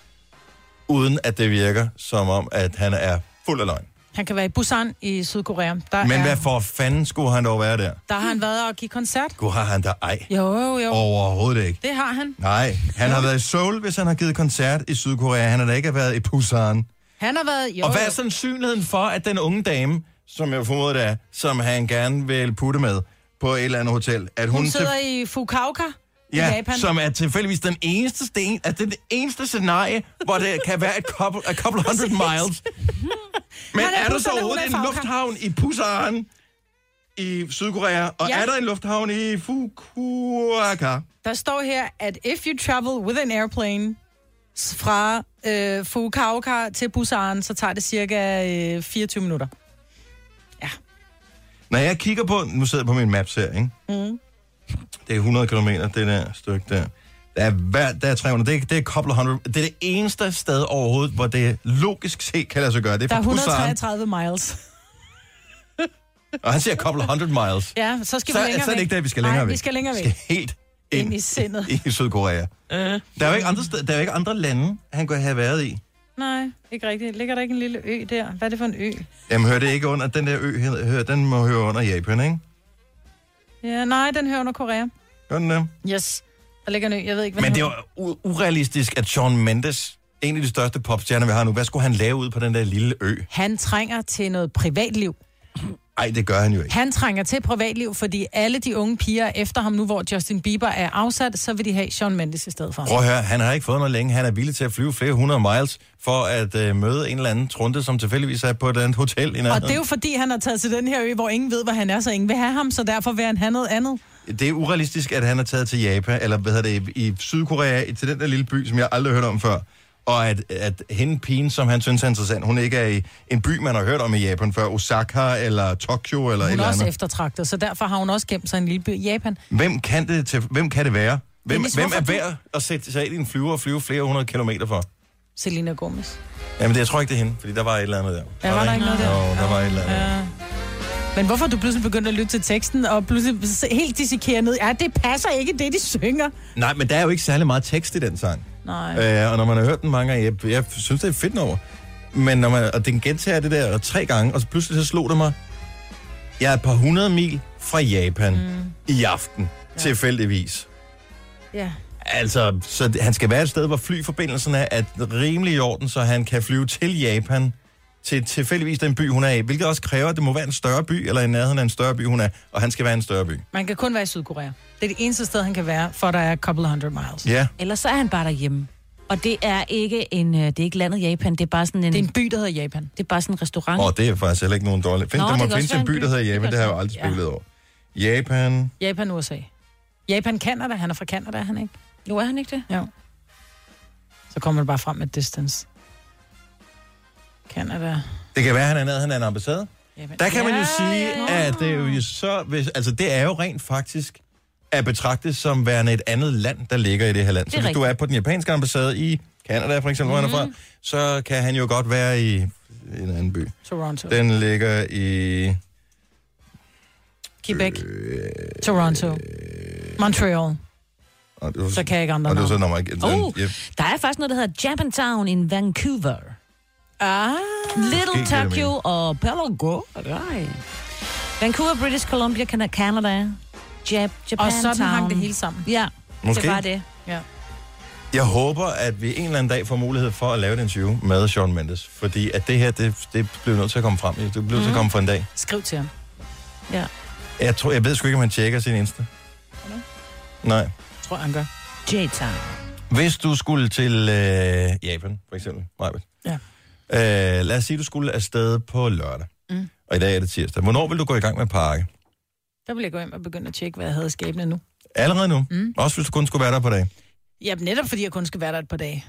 [SPEAKER 1] uden at det virker som om, at han er fuld af løgn?
[SPEAKER 3] Han kan være i Busan i Sydkorea. Der,
[SPEAKER 1] Men
[SPEAKER 3] er,
[SPEAKER 1] hvad for fanden skulle han dog være der?
[SPEAKER 3] der har han været og give koncert.
[SPEAKER 1] Gud, har han da ej.
[SPEAKER 3] Jo, jo, jo.
[SPEAKER 1] Overhovedet ikke.
[SPEAKER 3] Det har han.
[SPEAKER 1] Nej, han har været i Seoul, hvis han har givet koncert i Sydkorea. Han har da ikke været i Busan.
[SPEAKER 3] Han har været... Jo,
[SPEAKER 1] Og hvad er sandsynligheden for, at den unge dame, som jeg formoder det er, som han gerne vil putte med på et eller andet hotel, at hun,
[SPEAKER 3] Hun sidder i Fukuoka
[SPEAKER 1] ja,
[SPEAKER 3] Japan.
[SPEAKER 1] som er tilfældigvis den eneste sten, at det er det eneste scenarie, hvor det kan være et couple, a couple hundred miles. Men
[SPEAKER 3] er
[SPEAKER 1] er, der så overhovedet
[SPEAKER 3] er
[SPEAKER 1] en lufthavn i Busan i Sydkorea, og
[SPEAKER 3] Ja.
[SPEAKER 1] er der en lufthavn i Fukuoka?
[SPEAKER 3] Der står her, at if you travel with an airplane fra øh, Fukuoka til Busan, så tager det cirka øh, 24 minutter.
[SPEAKER 1] Når jeg kigger på, nu sidder jeg på min maps her, ikke?
[SPEAKER 3] Mm.
[SPEAKER 1] Det er 100 km, det der stykke der. Der er, hver, der er 300, det er, det er couple hundred. Det er det eneste sted overhovedet, hvor det logisk set kan lade sig gøre. Det er
[SPEAKER 3] Der er
[SPEAKER 1] fra Busan,
[SPEAKER 3] 133 miles.
[SPEAKER 1] og han siger couple hundred miles.
[SPEAKER 3] Ja, så skal
[SPEAKER 1] Så,
[SPEAKER 3] vi længere
[SPEAKER 1] så er det ikke der, vi skal længere
[SPEAKER 3] Nej,
[SPEAKER 1] væk.
[SPEAKER 3] vi skal længere væk.
[SPEAKER 1] Vi skal helt ind,
[SPEAKER 3] Ind i sindet.
[SPEAKER 1] i Sydkorea.
[SPEAKER 3] Øh.
[SPEAKER 1] Der er jo ikke andre, der er ikke andre lande, han kunne have været i.
[SPEAKER 3] Nej, ikke rigtigt. Ligger der ikke en lille ø der? Hvad er det for en ø?
[SPEAKER 1] Jamen, hører det ikke under, den der ø, hører, den må høre under Japan, ikke?
[SPEAKER 3] Ja, nej, den hører under Korea.
[SPEAKER 1] Gør den det?
[SPEAKER 3] Yes. Der ligger en ø. Jeg ved ikke, hvad
[SPEAKER 1] Men det er jo u- urealistisk, at Shawn Mendes, en af de største popstjerner, vi har nu, hvad skulle han lave ud på den der lille ø?
[SPEAKER 3] Han trænger til noget privatliv.
[SPEAKER 1] Ej, det gør han jo ikke.
[SPEAKER 3] Han trænger til privatliv, fordi alle de unge piger er efter ham nu, hvor Justin Bieber er afsat, så vil de have Shawn Mendes i stedet for.
[SPEAKER 1] Prøv at høre, han har ikke fået noget længe. Han er villig til at flyve flere hundrede miles for at øh, møde en eller anden trunte, som tilfældigvis er på et andet hotel i
[SPEAKER 3] Og
[SPEAKER 1] nærheden.
[SPEAKER 3] det er jo fordi, han har taget til den her ø, hvor ingen ved, hvad han er, så ingen vil have ham, så derfor vil han have noget andet.
[SPEAKER 1] det er urealistisk, at han er taget til Japan, eller hvad hedder det, i Sydkorea, til den der lille by, som jeg aldrig har hørt om før. Og at, at hende pigen, som han synes er interessant, hun ikke er i en by, man har hørt om i Japan før, Osaka eller Tokyo eller et
[SPEAKER 3] Hun
[SPEAKER 1] eller
[SPEAKER 3] er også
[SPEAKER 1] andet.
[SPEAKER 3] eftertragtet, så derfor har hun også gemt sig i en lille by i Japan.
[SPEAKER 1] Hvem kan det, til, hvem kan det være? Hvem,
[SPEAKER 3] Dennis,
[SPEAKER 1] hvem er værd at sætte sig i en flyver og flyve flere hundrede kilometer for?
[SPEAKER 3] Selena Gomez.
[SPEAKER 1] Jamen, det, jeg tror ikke, det er hende, fordi der var et eller andet der.
[SPEAKER 3] Ja, var der ikke noget der?
[SPEAKER 1] Jo, der var et eller andet.
[SPEAKER 3] Ja. Men hvorfor du pludselig begyndt at lytte til teksten, og pludselig se- helt dissekeret ned? Ja, det passer ikke, det de synger.
[SPEAKER 1] Nej, men der er jo ikke særlig meget tekst i den sang.
[SPEAKER 3] Nej.
[SPEAKER 1] Øh, og når man har hørt den mange gange, jeg, jeg synes, det er fedt over. Men når man, og den gentager det der tre gange, og så pludselig så slog det mig, jeg er et par hundrede mil fra Japan mm. i aften, ja. tilfældigvis.
[SPEAKER 3] Ja.
[SPEAKER 1] Altså, så han skal være et sted, hvor flyforbindelsen er at rimelig i orden, så han kan flyve til Japan, til tilfældigvis den by, hun er i, hvilket også kræver, at det må være en større by, eller i nærheden af en større by, hun er, og han skal være en større by.
[SPEAKER 3] Man kan kun være i Sydkorea. Det er det eneste sted, han kan være, for der er a couple hundred miles.
[SPEAKER 1] Ja.
[SPEAKER 2] Ellers så er han bare derhjemme. Og det er ikke en, øh, det er ikke landet Japan, det er bare sådan en...
[SPEAKER 3] Det er en by, der hedder Japan.
[SPEAKER 2] Det er bare sådan en restaurant.
[SPEAKER 1] Og det er faktisk heller ikke nogen dårlig. Find,
[SPEAKER 2] Nå,
[SPEAKER 1] der
[SPEAKER 2] det
[SPEAKER 1] må findes en by, der hedder Japan,
[SPEAKER 2] Det
[SPEAKER 1] det har jeg jo aldrig
[SPEAKER 3] ja.
[SPEAKER 1] spekulet over. Japan,
[SPEAKER 3] Japan, USA. Japan, Canada. Han er fra Canada, er han ikke?
[SPEAKER 2] Jo, er han ikke det?
[SPEAKER 3] Jo. Så kommer man bare frem med distance. Canada.
[SPEAKER 1] det kan være, han er nede, han er en ambassade.
[SPEAKER 3] Japan.
[SPEAKER 1] Der kan man jo
[SPEAKER 3] Ja,
[SPEAKER 1] sige,
[SPEAKER 3] ja.
[SPEAKER 1] at det er jo så... Hvis, altså, det er jo rent faktisk at betragte som værende et andet land, der ligger i det her land.
[SPEAKER 2] Det
[SPEAKER 1] Så hvis du
[SPEAKER 2] rigtigt.
[SPEAKER 1] er på den japanske ambassade i Canada, for eksempel, mm. hvor han er fra, så kan han jo godt være i en anden by.
[SPEAKER 3] Toronto.
[SPEAKER 1] Den ligger i...
[SPEAKER 3] Quebec. Toronto. Montreal.
[SPEAKER 1] Og det var,
[SPEAKER 3] Så kan jeg ikke andre
[SPEAKER 1] og det var så.
[SPEAKER 2] Oh,
[SPEAKER 1] Yep.
[SPEAKER 2] der er faktisk noget, der hedder Japantown in Vancouver.
[SPEAKER 3] Ah.
[SPEAKER 2] Little Tokyo og Pelago. Nej. Vancouver, British Columbia, Can- Canada. Jap Japantown.
[SPEAKER 3] Og sådan hang det hele sammen.
[SPEAKER 2] Ja,
[SPEAKER 1] Måske.
[SPEAKER 2] det var det.
[SPEAKER 3] Ja.
[SPEAKER 1] Jeg håber, at vi en eller anden dag får mulighed for at lave et interview med Shawn Mendes. Fordi at det her, det, det bliver nødt til at komme frem. Det bliver nødt til at komme for en dag.
[SPEAKER 3] Skriv til ham.
[SPEAKER 2] Ja.
[SPEAKER 1] Jeg, tror, jeg ved sgu ikke, om han tjekker sin Insta. Nej.
[SPEAKER 3] Tror jeg, han gør.
[SPEAKER 2] J-Town.
[SPEAKER 1] Hvis du skulle til øh, Japan, for eksempel, Majbet.
[SPEAKER 3] Ja.
[SPEAKER 1] Øh, lad os sige, du skulle afsted på lørdag.
[SPEAKER 3] Mm.
[SPEAKER 1] Og i dag er det tirsdag. Hvornår vil du gå i gang med at pakke?
[SPEAKER 3] Der vil jeg gå hjem og begynde at tjekke, hvad jeg havde i skabene nu.
[SPEAKER 1] Allerede nu?
[SPEAKER 3] Mm.
[SPEAKER 1] Også hvis du kun skulle være der på dag.
[SPEAKER 3] Ja, netop fordi jeg kun skal være der et par dage.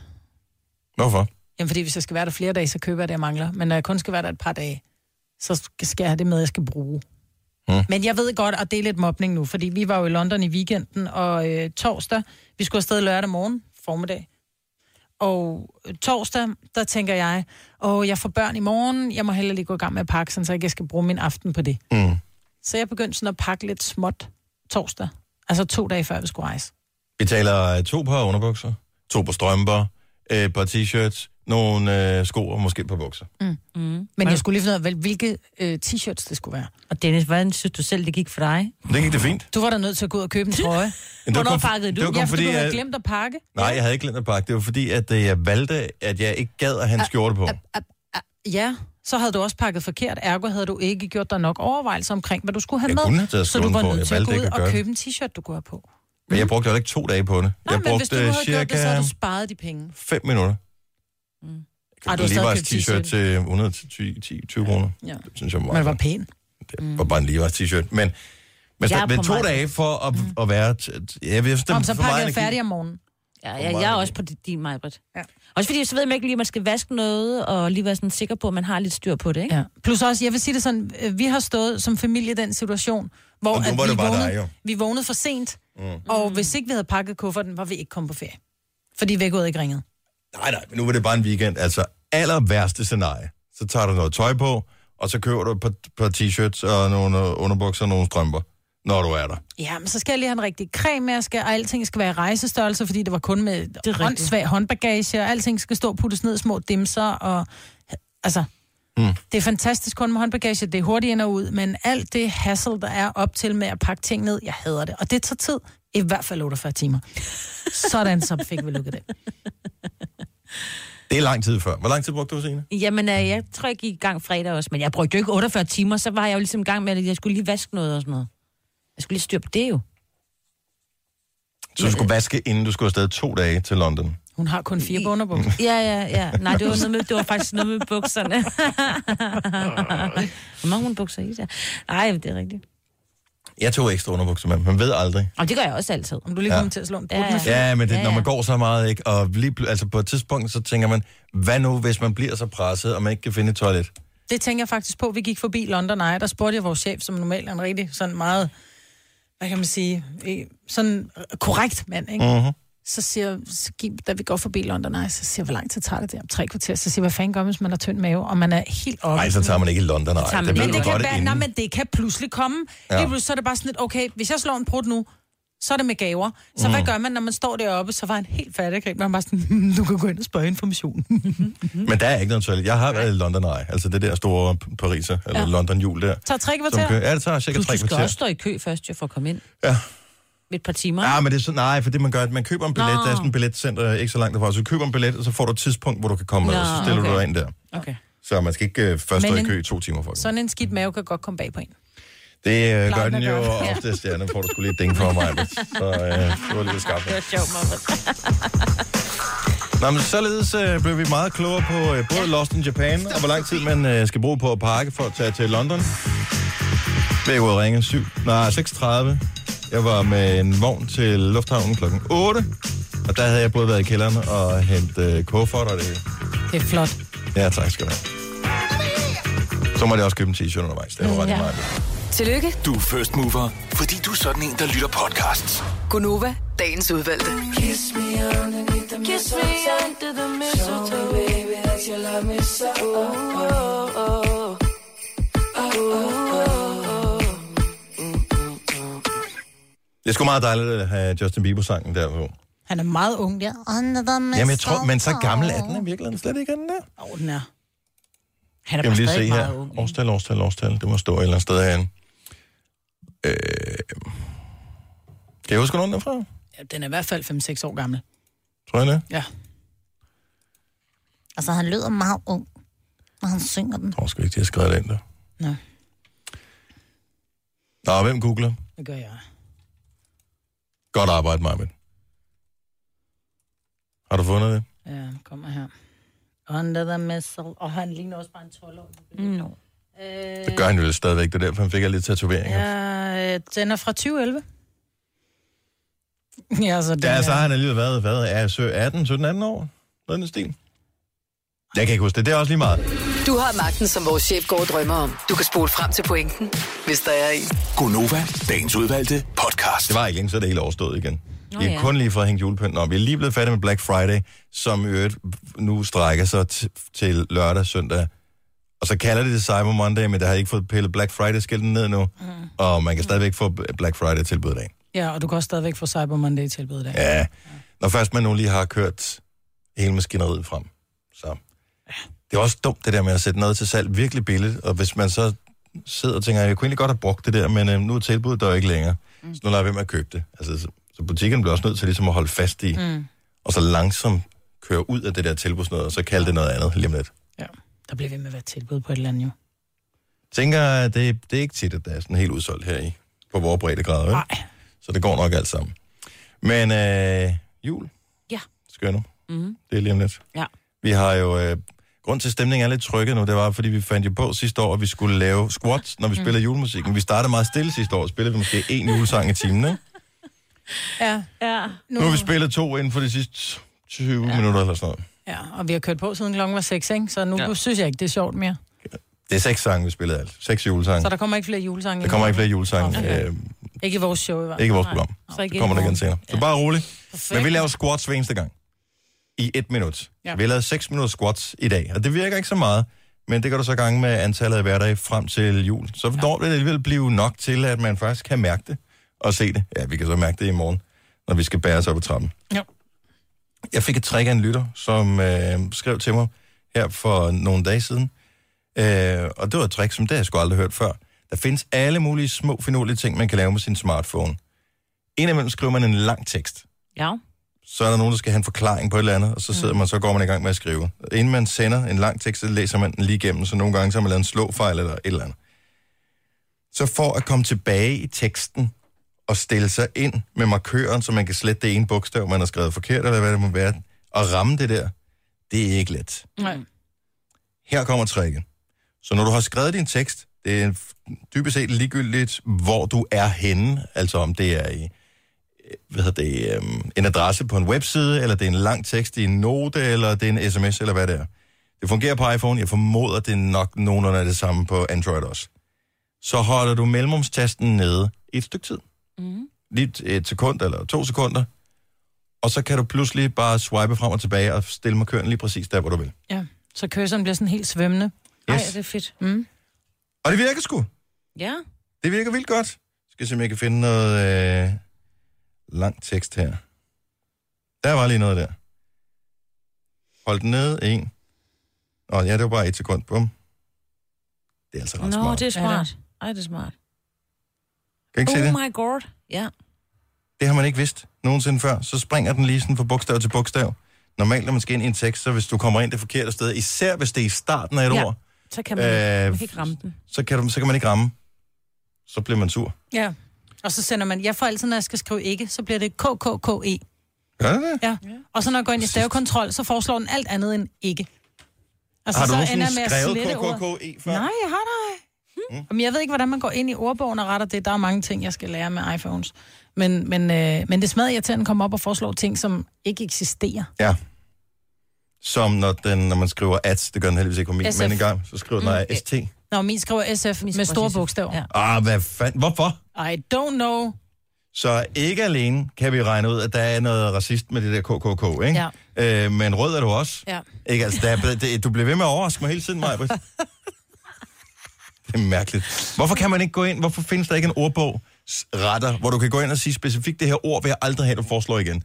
[SPEAKER 1] Hvorfor?
[SPEAKER 3] Jamen, fordi hvis jeg skal være der flere dage, så køber jeg det, jeg mangler. Men når jeg kun skal være der et par dage, så skal jeg have det med, jeg skal bruge.
[SPEAKER 1] Hmm.
[SPEAKER 3] Men jeg ved godt, at det er lidt mobning nu, fordi vi var jo i London i weekenden, og øh, torsdag, vi skulle afsted lørdag morgen, formiddag. Og torsdag, der tænker jeg, åh, jeg får børn i morgen, jeg må heller lige gå i gang med at pakke, sådan, så jeg skal bruge min aften på det.
[SPEAKER 1] Mm.
[SPEAKER 3] Så jeg begyndte sådan at pakke lidt småt torsdag. Altså to dage før vi skulle rejse.
[SPEAKER 1] Vi taler øh, to par underbukser, to par strømper, et par t-shirts, nogle øh, sko og måske et par bukser.
[SPEAKER 3] Mm. Mm. Men jeg skulle lige finde ud af, hvilke øh, t-shirts det skulle være.
[SPEAKER 2] Og Dennis, hvordan synes du selv, det gik for dig?
[SPEAKER 1] Det gik det fint.
[SPEAKER 3] Du var da nødt til at gå ud og købe en trøje.
[SPEAKER 1] Men det var
[SPEAKER 2] Hvornår pakkede du?
[SPEAKER 1] det var kun
[SPEAKER 3] ja, fordi,
[SPEAKER 1] fordi,
[SPEAKER 3] du havde
[SPEAKER 1] at-
[SPEAKER 3] glemt at pakke.
[SPEAKER 1] Nej, jeg havde ikke glemt at pakke. Det var fordi, at øh, jeg valgte, at jeg ikke gad at have en skjorte på.
[SPEAKER 3] Ja, så havde du også pakket forkert. Ergo havde du ikke gjort dig nok overvejelser omkring, hvad du skulle have
[SPEAKER 1] Jeg
[SPEAKER 3] med.
[SPEAKER 1] kunne have
[SPEAKER 3] så du var nødt
[SPEAKER 1] Jeg
[SPEAKER 3] til at gå ud og købe en t-shirt, du kunne have på.
[SPEAKER 1] Men jeg brugte jo ikke to dage på det.
[SPEAKER 3] Nej,
[SPEAKER 1] jeg
[SPEAKER 3] men hvis du
[SPEAKER 1] brugte
[SPEAKER 3] havde gjort det, så havde
[SPEAKER 1] cirka
[SPEAKER 3] du sparet de penge.
[SPEAKER 1] 5 minutter.
[SPEAKER 3] Ej, du
[SPEAKER 1] en
[SPEAKER 3] har stadig
[SPEAKER 1] Levi's
[SPEAKER 3] købt
[SPEAKER 1] t-shirt til 110-20 kroner.
[SPEAKER 3] Ja.
[SPEAKER 1] Det synes jeg var
[SPEAKER 3] Men
[SPEAKER 1] meget
[SPEAKER 3] det var pæn.
[SPEAKER 1] Det var bare en Levi's t-shirt. Men, men,
[SPEAKER 2] Jeg
[SPEAKER 1] men to dage for at, at være... Jeg vil
[SPEAKER 3] Om så pakker jeg færdig om morgenen.
[SPEAKER 2] Ja, ja, jeg er også på din mig, Britt.
[SPEAKER 3] Ja.
[SPEAKER 2] Også fordi, så ved man ikke lige, at man skal vaske noget, og lige være sådan sikker på, at man har lidt styr på det, ikke?
[SPEAKER 3] Ja. Plus også, jeg vil sige det sådan, øh, vi har stået som familie i den situation, hvor at vi, vågnede,
[SPEAKER 1] dig, jo.
[SPEAKER 3] vi vågnede for sent,
[SPEAKER 1] Mm.
[SPEAKER 3] og hvis ikke vi havde pakket kufferten, var vi ikke kommet på ferie. Fordi vækket ikke ringede.
[SPEAKER 1] Nej, nej, men nu var det bare en weekend. Altså, aller værste scenarie. Så tager du noget tøj på, og så køber du et par, par t-shirts og nogle underbukser og nogle strømper, når du er der.
[SPEAKER 3] Ja, men så skal jeg lige have en rigtig creme med, og skal, og alting skal være i rejsestørrelse, fordi det var kun med håndsvag håndbagage, og alting skal stå og puttes ned i små dimser, og altså,
[SPEAKER 1] Mm.
[SPEAKER 3] det er fantastisk kun med håndbagage, det er hurtigt ind og ud, men alt det hassle, der er op til med at pakke ting ned, jeg hader det, og det tager tid, i hvert fald 48 timer. Sådan, så fik vi lukket det.
[SPEAKER 1] Det er lang tid før. Hvor lang tid brugte du, Signe?
[SPEAKER 2] Jamen, øh, jeg tror, jeg gik i gang fredag også, men jeg brugte jo ikke 48 timer, så var jeg jo ligesom i gang med, at jeg skulle lige vaske noget og sådan noget. Jeg skulle lige styr på det jo.
[SPEAKER 1] Så du skulle vaske, inden du skulle afsted to dage til London.
[SPEAKER 3] Hun har kun fire bunderbukser.
[SPEAKER 2] Ja, ja, ja. Nej, det var, noget med, det var faktisk noget med bukserne. Hvor mange hun bukser i der? Nej, det er rigtigt.
[SPEAKER 1] Jeg tog ekstra underbukser med, man ved aldrig.
[SPEAKER 2] Og det gør jeg også altid.
[SPEAKER 3] Om du lige
[SPEAKER 1] Ja.
[SPEAKER 3] kommer til at slå en brud
[SPEAKER 2] Ja,
[SPEAKER 3] med
[SPEAKER 1] Ja, men det,
[SPEAKER 2] Ja,
[SPEAKER 1] når
[SPEAKER 2] ja.
[SPEAKER 1] man går så meget, ikke? Og lige, altså på et tidspunkt, så tænker man, hvad nu, hvis man bliver så presset, og man ikke kan finde et toilet?
[SPEAKER 3] Det tænker jeg faktisk på. Vi gik forbi London Eye, der spurgte jeg vores chef, som normalt er en rigtig sådan meget, hvad kan man sige, øh, sådan korrekt mand, ikke?
[SPEAKER 1] Mhm.
[SPEAKER 3] Så siger så gik, da vi går forbi London Eye, så siger hvor lang tid tager det der? Om tre kvarter. Så siger hvad fanden gør man, hvis man har tynd mave, og man er helt oppe?
[SPEAKER 1] Nej, så tager man ikke i London.
[SPEAKER 2] Tager
[SPEAKER 1] det ved
[SPEAKER 3] men det kan, være, nej, men det kan pludselig komme.
[SPEAKER 1] Ja.
[SPEAKER 3] Lige pludselig så er det bare sådan lidt, okay, hvis jeg slår en brud nu, så er det med gaver. Så mm. hvad gør man, når man står deroppe? Så var han helt færdig, ikke? Man bare sådan, "Hmm, du kan gå ind og spørge information.
[SPEAKER 1] Men der er ikke noget toilet. Jeg har været i London Eye, altså det der store Pariser, eller
[SPEAKER 3] Ja.
[SPEAKER 1] London jul der.
[SPEAKER 3] Tager tre kvarter.
[SPEAKER 1] ja, det tager cirka tre
[SPEAKER 2] du skal
[SPEAKER 1] kvarter.
[SPEAKER 2] også stå i kø først, jo, for at komme ind.
[SPEAKER 1] Ja.
[SPEAKER 2] Et par timer.
[SPEAKER 1] Ja, men det er så, nej, for det man gør, at man køber en billet,
[SPEAKER 2] Nå.
[SPEAKER 1] der er sådan en billetcenter ikke så langt derfra, så du køber en billet, og så får du et tidspunkt, hvor du kan komme med,
[SPEAKER 2] Nå,
[SPEAKER 1] og så stiller du
[SPEAKER 2] okay.
[SPEAKER 1] dig ind der.
[SPEAKER 2] Okay.
[SPEAKER 1] Så man skal ikke uh, først stå i kø i to timer for det.
[SPEAKER 3] Sådan en skidt mave kan godt komme bag på en.
[SPEAKER 1] Det uh, gør
[SPEAKER 3] den
[SPEAKER 1] jo
[SPEAKER 3] det. Ja.
[SPEAKER 1] oftest, ja, nu får du skulle lige et ding for mig. Så uh, det var lidt skarpt.
[SPEAKER 2] Det var sjovt, Maja.
[SPEAKER 1] Nå, men således uh, blev vi meget klogere på uh, både Lost in Japan, og hvor lang tid man uh, skal bruge på at pakke for at tage til London. Væk ud ringe 7. Nej, 6.30. Jeg var med en vogn til lufthavnen klokken 8. Og der havde jeg både været i kælderen og hentet uh, kuffert og det.
[SPEAKER 3] Det er flot.
[SPEAKER 1] Ja, tak skal du have. Så må jeg også købe en t-shirt undervejs. Det var ret
[SPEAKER 2] Ja.
[SPEAKER 1] meget.
[SPEAKER 4] Tillykke,
[SPEAKER 5] Du er first mover, fordi du er sådan en, der lytter podcasts.
[SPEAKER 4] Gunova, dagens udvalgte.
[SPEAKER 6] Kiss me Kiss me under the mistletoe. Show me, baby, that you love me so. Oh, oh, oh. Oh, oh, oh.
[SPEAKER 1] Det er sgu meget dejligt at have Justin Bieber-sangen der på.
[SPEAKER 3] Han er meget ung der.
[SPEAKER 1] Jamen, jeg tror, men så gammel er den i virkeligheden slet ikke, er den der.
[SPEAKER 3] Åh, oh, den er.
[SPEAKER 2] Han er bare
[SPEAKER 1] lige se her.
[SPEAKER 2] ung.
[SPEAKER 1] Årstal, årstal, årstal. Det må stå et eller andet sted herinde. Øh... Kan jeg huske nogen derfra?
[SPEAKER 3] Ja, den er i hvert fald 5-6 år gammel.
[SPEAKER 1] Tror jeg det?
[SPEAKER 3] Ja.
[SPEAKER 12] Altså, han lyder meget ung, når han synger den.
[SPEAKER 1] Jeg tror sgu ikke, de har skrevet det ind der.
[SPEAKER 3] Nå,
[SPEAKER 1] Nå, hvem googler?
[SPEAKER 3] det gør jeg.
[SPEAKER 1] Godt arbejde, Marvind. Har du fundet det?
[SPEAKER 3] Ja, han kommer her. Under the missile. Og han ligner også bare en 12-år.
[SPEAKER 2] No.
[SPEAKER 3] Øh,
[SPEAKER 1] Det gør han jo stadigvæk. Det er derfor, han fik alle lidt tatoveringer. Ja,
[SPEAKER 3] øh, den er fra 2011. ja, så den
[SPEAKER 1] ja
[SPEAKER 3] er-
[SPEAKER 1] så har han alligevel været, hvad, er sø- 18, 17, 18 år? Noget den stil. Jeg kan ikke huske det. Det er også lige meget.
[SPEAKER 4] Du har magten, som vores chef går og drømmer om. Du kan spole frem til pointen, hvis der er en.
[SPEAKER 5] Gonova, dagens udvalgte podcast.
[SPEAKER 1] Det var ikke længe, så er det hele overstået igen.
[SPEAKER 4] Nå
[SPEAKER 1] Vi er
[SPEAKER 4] ja.
[SPEAKER 1] kun lige for at hænge julepynten op. Vi er lige blevet færdige med Black Friday, som i øvrigt nu strækker sig t- til lørdag, søndag. Og så kalder de det Cyber Monday, men der har ikke fået pillet Black Friday-skilten ned nu. Mm. Og man kan stadigvæk få Black Friday-tilbud i dag.
[SPEAKER 3] Ja, og du kan også stadigvæk få Cyber Monday tilbud i dag.
[SPEAKER 1] Ja, når først man nu lige har kørt hele maskineriet frem. Det er også dumt, det der med at sætte noget til salg virkelig billigt, og hvis man så sidder og tænker, jeg kunne egentlig godt have brugt det der, men øh, nu er tilbuddet der jo ikke længere, mm. så nu lader jeg være med at købe det. Altså, så, så butikken bliver også nødt til ligesom at holde fast i,
[SPEAKER 3] Mm.
[SPEAKER 1] og så langsomt køre ud af det der tilbudsnød, og så kalde det noget andet lige om lidt.
[SPEAKER 3] Der bliver ved med at være tilbud på et eller andet jo.
[SPEAKER 1] Tænker, det, det er ikke tit, at der er sådan helt udsolgt her i, på vores breddegrad, vel?
[SPEAKER 3] Nej.
[SPEAKER 1] Så det går nok alt sammen. Men øh, jul?
[SPEAKER 2] Ja.
[SPEAKER 1] Skal nu?
[SPEAKER 2] Mm.
[SPEAKER 1] Det er lige om lidt.
[SPEAKER 2] Ja.
[SPEAKER 1] Vi har jo... Øh, grund til, at stemningen er lidt trykket nu, det var, fordi vi fandt jo på sidste år, at vi skulle lave squats, når vi
[SPEAKER 3] Mm.
[SPEAKER 1] spillede julemusik. Men vi startede meget stille sidste år. Spillede vi måske én julesang i timen, ikke?
[SPEAKER 3] Ja.
[SPEAKER 2] ja.
[SPEAKER 1] Nu har vi spillet to inden for de sidste 20 ja. minutter eller sådan noget.
[SPEAKER 3] Ja, og vi har kørt på siden klokken var 6, ikke? Så nu ja. synes jeg ikke, det er sjovt mere.
[SPEAKER 1] Det er seks sange, vi spillede alt. Seks julesange.
[SPEAKER 3] Så der kommer ikke flere julesange.
[SPEAKER 1] Der kommer ikke flere julesange.
[SPEAKER 3] Okay.
[SPEAKER 1] Øh,
[SPEAKER 3] Ikke i vores show i hvert fald.
[SPEAKER 1] ikke i vores
[SPEAKER 3] Nej.
[SPEAKER 1] program.
[SPEAKER 3] Så ikke
[SPEAKER 1] Det kommer der igen senere. Så bare rolig.
[SPEAKER 3] Perfekt.
[SPEAKER 1] Men vi laver squats hver eneste gang. I et minut.
[SPEAKER 3] Ja.
[SPEAKER 1] Ja. Vi har lavet 6 minutter squats i dag, og det virker ikke så meget. Men det kan du så gange med antallet af hverdage frem til jul. Så når det alligevel blive nok til, at man faktisk kan mærke det og se det. Ja, vi kan så mærke det i morgen, når vi skal bære os op ad trappen.
[SPEAKER 3] Ja.
[SPEAKER 1] Jeg fik et trick af en lytter, som øh, skrev til mig her for nogle dage siden. Øh, og det var et trick, som det har jeg sgu aldrig hørt før. Der findes alle mulige små, finurlige ting, man kan lave med sin smartphone. Indimellem skriver man en lang tekst.
[SPEAKER 2] Ja.
[SPEAKER 1] Så er der nogen, der skal have en forklaring på et eller andet, og så sidder man, så går man i gang med at skrive. Inden man sender en lang tekst, så læser man den lige igennem, så nogle gange så har man lavet en slåfejl eller et eller andet. Så for at komme tilbage i teksten og stille sig ind med markøren, så man kan slette det ene bogstav, man har skrevet forkert, eller hvad det må være, og ramme det der, det er ikke let.
[SPEAKER 3] Nej.
[SPEAKER 1] Her kommer tricket. Så når du har skrevet din tekst, det er dybest set ligegyldigt, hvor du er henne, altså om det er i hvad hedder det, øhm, en adresse på en webside, eller det er en lang tekst i en note, eller det er en sms, eller hvad det er. Det fungerer på iPhone. Jeg formoder, det er nok nogenlunde af det samme på Android også. Så holder du mellemrumstasten nede et stykke tid.
[SPEAKER 2] Mm.
[SPEAKER 1] Lige et sekund eller to sekunder. Og så kan du pludselig bare swipe frem og tilbage og stille markøren lige præcis der, hvor du vil.
[SPEAKER 3] Ja, så cursoren bliver sådan helt svømmende.
[SPEAKER 2] Ej,
[SPEAKER 1] Yes.
[SPEAKER 2] det er fedt.
[SPEAKER 3] Mm.
[SPEAKER 1] Og det virker sgu.
[SPEAKER 2] Ja.
[SPEAKER 1] Det virker vildt godt. Skal se, om jeg kan finde noget øh, lang tekst her. Der var lige noget der. Hold den nede. En. Åh, ja, det var bare et sekund. Bum. Det er altså ret
[SPEAKER 2] Nå,
[SPEAKER 1] smart.
[SPEAKER 2] det er smart. Ej, det er smart.
[SPEAKER 1] Kan I ikke se
[SPEAKER 2] oh
[SPEAKER 1] det?
[SPEAKER 2] my god. Ja.
[SPEAKER 1] Det har man ikke vidst nogensinde før. Så springer den lige sådan fra bogstav til bogstav. Normalt, når man skal ind i en tekst, så hvis du kommer ind det forkerte sted, især hvis det er i starten af et
[SPEAKER 2] Ja,
[SPEAKER 1] ord,
[SPEAKER 2] Så kan man,
[SPEAKER 1] Øh,
[SPEAKER 2] man kan ikke ramme den.
[SPEAKER 1] så kan, du, så kan man ikke ramme. Så bliver man sur.
[SPEAKER 3] Ja. Og så sender man, jeg får altid, når jeg skal skrive ikke, så bliver det KKKE.
[SPEAKER 1] Gør det?
[SPEAKER 3] Ja. Og så når jeg går ind i stavekontrol, så foreslår den alt andet end ikke. Altså,
[SPEAKER 1] Har du
[SPEAKER 3] så
[SPEAKER 1] nogensinde
[SPEAKER 3] ender
[SPEAKER 1] skrevet. KKKE før?
[SPEAKER 3] Nej, jeg har da. Hmm. Jamen, jeg ved ikke, hvordan man går ind i ordbogen og retter det. Der er mange ting, jeg skal lære med iPhones. Men, men, øh, men det smadrer jeg til, at den kommer op og foreslår ting, som ikke eksisterer.
[SPEAKER 1] Ja. Som når, den, når man skriver at, det gør den heldigvis ikke på min,
[SPEAKER 3] SF.
[SPEAKER 1] men en gang, så skriver den mm. ST.
[SPEAKER 3] Når min skriver SF med store bogstaver. Ja.
[SPEAKER 1] Ah, hvad fanden? Hvorfor?
[SPEAKER 3] I don't know.
[SPEAKER 1] Så ikke alene kan vi regne ud, at der er noget racist med det der KKK, ikke? Ja. Øh, men rød er du også.
[SPEAKER 3] Ja.
[SPEAKER 1] Ikke? Altså, der er, det, du bliver ved med at overraske mig hele tiden, Maja. Det er mærkeligt. Hvorfor kan man ikke gå ind? Hvorfor findes der ikke en ordbog retter, hvor du kan gå ind og sige specifikt, det her ord vil jeg aldrig have, du foreslår igen?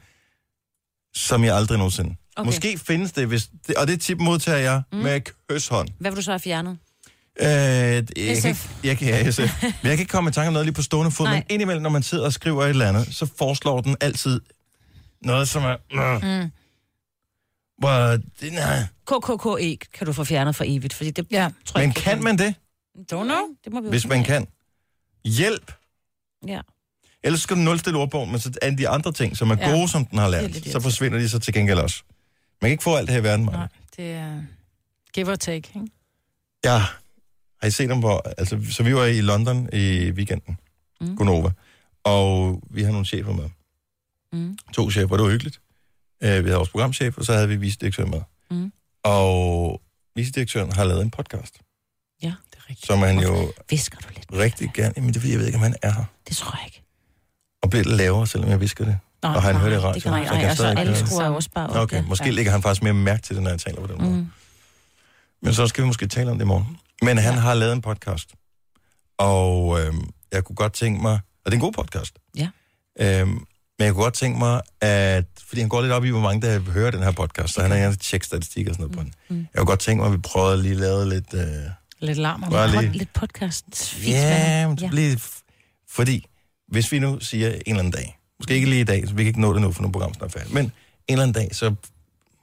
[SPEAKER 1] Som jeg aldrig nogensinde.
[SPEAKER 2] Okay.
[SPEAKER 1] Måske findes det, hvis det, og det tip modtager jeg mm. med kysshånd.
[SPEAKER 2] Hvad vil du så have fjernet?
[SPEAKER 1] Øh, jeg, kan,
[SPEAKER 2] SF.
[SPEAKER 1] ikke- jeg, kan, ja, SF. Men jeg kan ikke komme i tanke om noget lige på stående fod,
[SPEAKER 2] Nej.
[SPEAKER 1] men indimellem, når man sidder og skriver et eller andet, så foreslår den altid noget, som er... Øh,
[SPEAKER 2] Mm.
[SPEAKER 1] hvor, det, nej.
[SPEAKER 2] KKKE kan du få fjernet for evigt, fordi det
[SPEAKER 3] ja.
[SPEAKER 2] tror jeg
[SPEAKER 1] Men
[SPEAKER 2] ikke,
[SPEAKER 1] kan man det,
[SPEAKER 2] Don't know. Det må vi
[SPEAKER 1] hvis man kan? Hjælp!
[SPEAKER 2] Ja.
[SPEAKER 1] Ellers skal du nulstille ordbogen, men så alle de andre ting, som er
[SPEAKER 3] Ja.
[SPEAKER 1] gode, som den har
[SPEAKER 3] Det er
[SPEAKER 1] lært, så forsvinder de så til gengæld også. Man kan ikke få alt det her i verden, Maja.
[SPEAKER 3] Nej, det er give or take, ikke?
[SPEAKER 1] Ja. Har I set dem på... Altså, så vi var i London i weekenden. Mm. Gunova. Og vi har nogle chefer med.
[SPEAKER 2] Mm.
[SPEAKER 1] To chefer, det var hyggeligt. Uh, vi havde vores programchef, og så havde vi vist ikke med.
[SPEAKER 2] Mm.
[SPEAKER 1] Og vicedirektøren har lavet en podcast,
[SPEAKER 2] Ja, det er rigtigt.
[SPEAKER 1] som han jo
[SPEAKER 2] Visker du lidt?
[SPEAKER 1] rigtig gerne... Jamen, det er fordi, jeg ved ikke, om han er her.
[SPEAKER 2] Det tror jeg ikke.
[SPEAKER 1] Og bliver lidt lavere, selvom jeg visker det.
[SPEAKER 2] Nej,
[SPEAKER 1] og han hører det i
[SPEAKER 2] det
[SPEAKER 1] radioen.
[SPEAKER 2] kan ikke.
[SPEAKER 1] så jeg
[SPEAKER 2] så alle
[SPEAKER 1] det.
[SPEAKER 2] skruer også bare op.
[SPEAKER 1] Okay,
[SPEAKER 2] ja.
[SPEAKER 1] måske lægger han faktisk mere mærke til det, når jeg taler på den måde.
[SPEAKER 2] Mm.
[SPEAKER 1] Men så skal vi måske tale om det i morgen. Men han har lavet en podcast, og øh, jeg kunne godt tænke mig... Og det er en god podcast.
[SPEAKER 2] Ja.
[SPEAKER 1] Øhm, men jeg kunne godt tænke mig, at... Fordi han går lidt op i, hvor mange der hører den her podcast, så han har gerne tjekke statistik og sådan noget på den.
[SPEAKER 2] Mm.
[SPEAKER 1] Jeg kunne godt tænke mig, at vi prøvede at lige lave lidt... Øh,
[SPEAKER 3] Lidt larm.
[SPEAKER 1] Bare
[SPEAKER 3] det.
[SPEAKER 1] lige-
[SPEAKER 2] Lidt podcast.
[SPEAKER 1] Ja, men det bliver... Fordi, hvis vi nu siger en eller anden dag, måske ikke lige i dag, så vi kan ikke nå det nu, for nu programmet snart færdigt, men en eller anden dag, så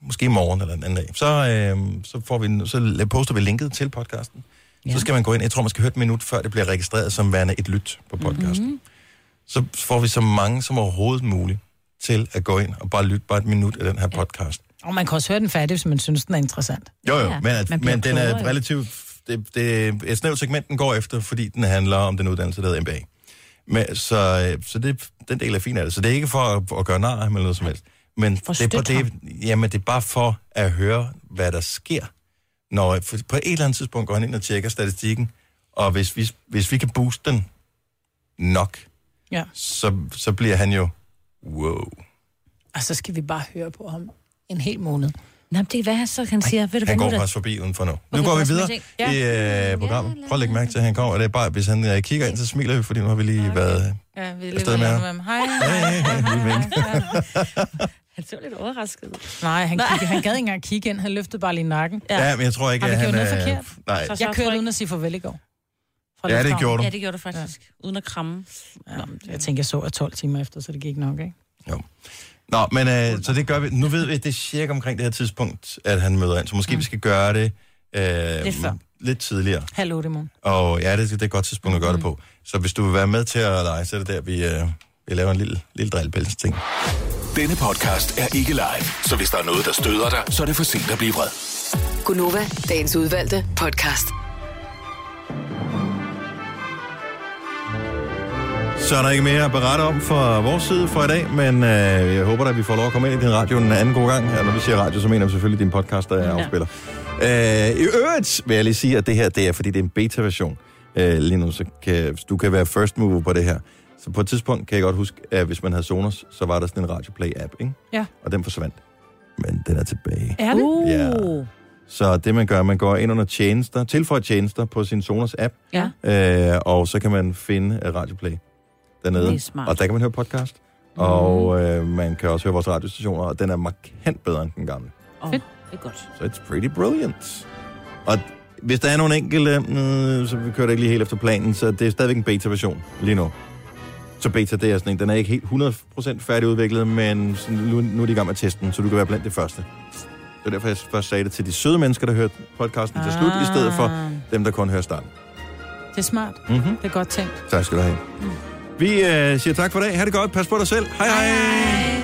[SPEAKER 1] måske i morgen eller en anden dag, så, øh, så, får vi, så poster vi linket til podcasten. Ja. Så skal man gå ind, jeg tror, man skal høre et minut, før det bliver registreret som værende et lyt på podcasten. Mm-hmm. Så får vi så mange som overhovedet muligt til at gå ind og bare lytte bare et minut af den her podcast.
[SPEAKER 3] Og man kan også høre den færdig, hvis man synes, den er interessant.
[SPEAKER 1] Jo, jo,
[SPEAKER 3] Ja,
[SPEAKER 1] men, at, men den er relativt... Det, det et snævert segment, den går efter, fordi den handler om den uddannelse, der hedder MBA. Men, så øh, så det, den del er fin af det. Så det er ikke for at, at gøre nar eller noget som helst. Men
[SPEAKER 2] For
[SPEAKER 1] det, er, bare-
[SPEAKER 2] støtte
[SPEAKER 1] det, er- jamen, det er bare for at høre, hvad der sker. Når, for på et eller andet tidspunkt går han ind og tjekker statistikken, og hvis vi, hvis vi kan booste den nok,
[SPEAKER 3] Ja.
[SPEAKER 1] så, så bliver han jo... Wow.
[SPEAKER 3] Og så skal vi bare høre på ham en hel måned.
[SPEAKER 2] Nå, men det kan være, så han siger, ved du hvad
[SPEAKER 1] Han
[SPEAKER 2] nu
[SPEAKER 1] går
[SPEAKER 2] er
[SPEAKER 1] faktisk forbi uden for nu. Nu
[SPEAKER 2] Okay,
[SPEAKER 1] går vi videre
[SPEAKER 2] ting.
[SPEAKER 1] i øh, programmet. Prøv at lægge mærke til, at han kommer. Og det er bare, hvis han øh, kigger ind, så smiler vi, fordi nu har vi lige været...
[SPEAKER 3] Ja, vi
[SPEAKER 1] Afsted
[SPEAKER 3] lever
[SPEAKER 1] med
[SPEAKER 3] med
[SPEAKER 1] ham.
[SPEAKER 3] ham. Hej.
[SPEAKER 1] Lige vink.
[SPEAKER 2] Han så lidt overrasket. ud.
[SPEAKER 3] Nej, han, kiggede, han gad ikke engang kigge ind. Han løftede bare lige nakken.
[SPEAKER 1] Ja, men jeg tror ikke,
[SPEAKER 3] Har vi
[SPEAKER 1] at han
[SPEAKER 3] gjort noget
[SPEAKER 1] er...
[SPEAKER 3] forkert?
[SPEAKER 1] Nej.
[SPEAKER 3] Jeg kørte uden at sige farvel i går. Fra
[SPEAKER 1] Ja, det gjorde du.
[SPEAKER 2] Ja, det gjorde du faktisk. Ja. Uden at kramme.
[SPEAKER 3] Ja, jeg tænker, jeg så er 12 timer efter, så det gik nok, ikke?
[SPEAKER 1] Nå, men øh, så det gør vi. Nu ved vi, at det er cirka omkring det her tidspunkt, at han møder ind. Så måske vi skal gøre det øh,
[SPEAKER 3] Lidt før.
[SPEAKER 1] lidt tidligere.
[SPEAKER 3] Halv otte i morgen.
[SPEAKER 1] Og ja, det, det er et godt tidspunkt at gøre det på. Så hvis du vil være med til at lege, så er det der, vi, øh, vi laver en lille, lille drillpels ting.
[SPEAKER 5] Denne podcast er ikke live, så hvis der er noget, der støder dig, så er det for sent at blive vred.
[SPEAKER 4] Gunova, dagens udvalgte podcast.
[SPEAKER 1] Så er der ikke mere at berette om fra vores side for i dag, men øh, jeg håber at vi får lov at komme ind i din radio en anden god gang. Og når vi siger radio, så mener vi selvfølgelig din podcast, der ja. afspiller. Øh, I øvrigt vil jeg lige sige, at det her, det er, fordi det er en beta-version øh, lige nu, så kan, du kan være first mover på det her. Så på et tidspunkt kan jeg godt huske, at hvis man havde Sonos, så var der sådan en Radioplay-app, ikke?
[SPEAKER 3] Ja.
[SPEAKER 1] Og den forsvandt. Men den er tilbage.
[SPEAKER 3] Er det?
[SPEAKER 2] Uh.
[SPEAKER 1] Ja. Så det man gør, man går ind under tjenester, tilføjer tjenester på sin Sonos app,
[SPEAKER 2] Ja.
[SPEAKER 1] øh, og så kan man finde uh, Radioplay dernede.
[SPEAKER 2] Det er smart.
[SPEAKER 1] Og der kan man høre podcast. Mm. Og øh, man kan også høre vores radiostationer, og den er markant bedre end den gamle.
[SPEAKER 2] Oh, det er godt.
[SPEAKER 1] Så it's pretty brilliant. Og hvis der er nogle enkelte, øh, så vi kører det ikke lige helt efter planen, så det er stadigvæk en beta-version lige nu. Så beta, det er sådan en, den er ikke helt 100% færdigudviklet, men nu, nu er de i gang med at teste den, så du kan være blandt det første. Det er derfor, jeg først sagde det til de søde mennesker, der hørte podcasten til slut, i stedet for dem, der kun hører starten.
[SPEAKER 3] Det er smart.
[SPEAKER 1] Mhm.
[SPEAKER 3] Det er godt tænkt.
[SPEAKER 1] Tak skal du have. Vi øh, siger tak for i dag. Ha' det godt. Pas på dig selv. Hej hej. hej.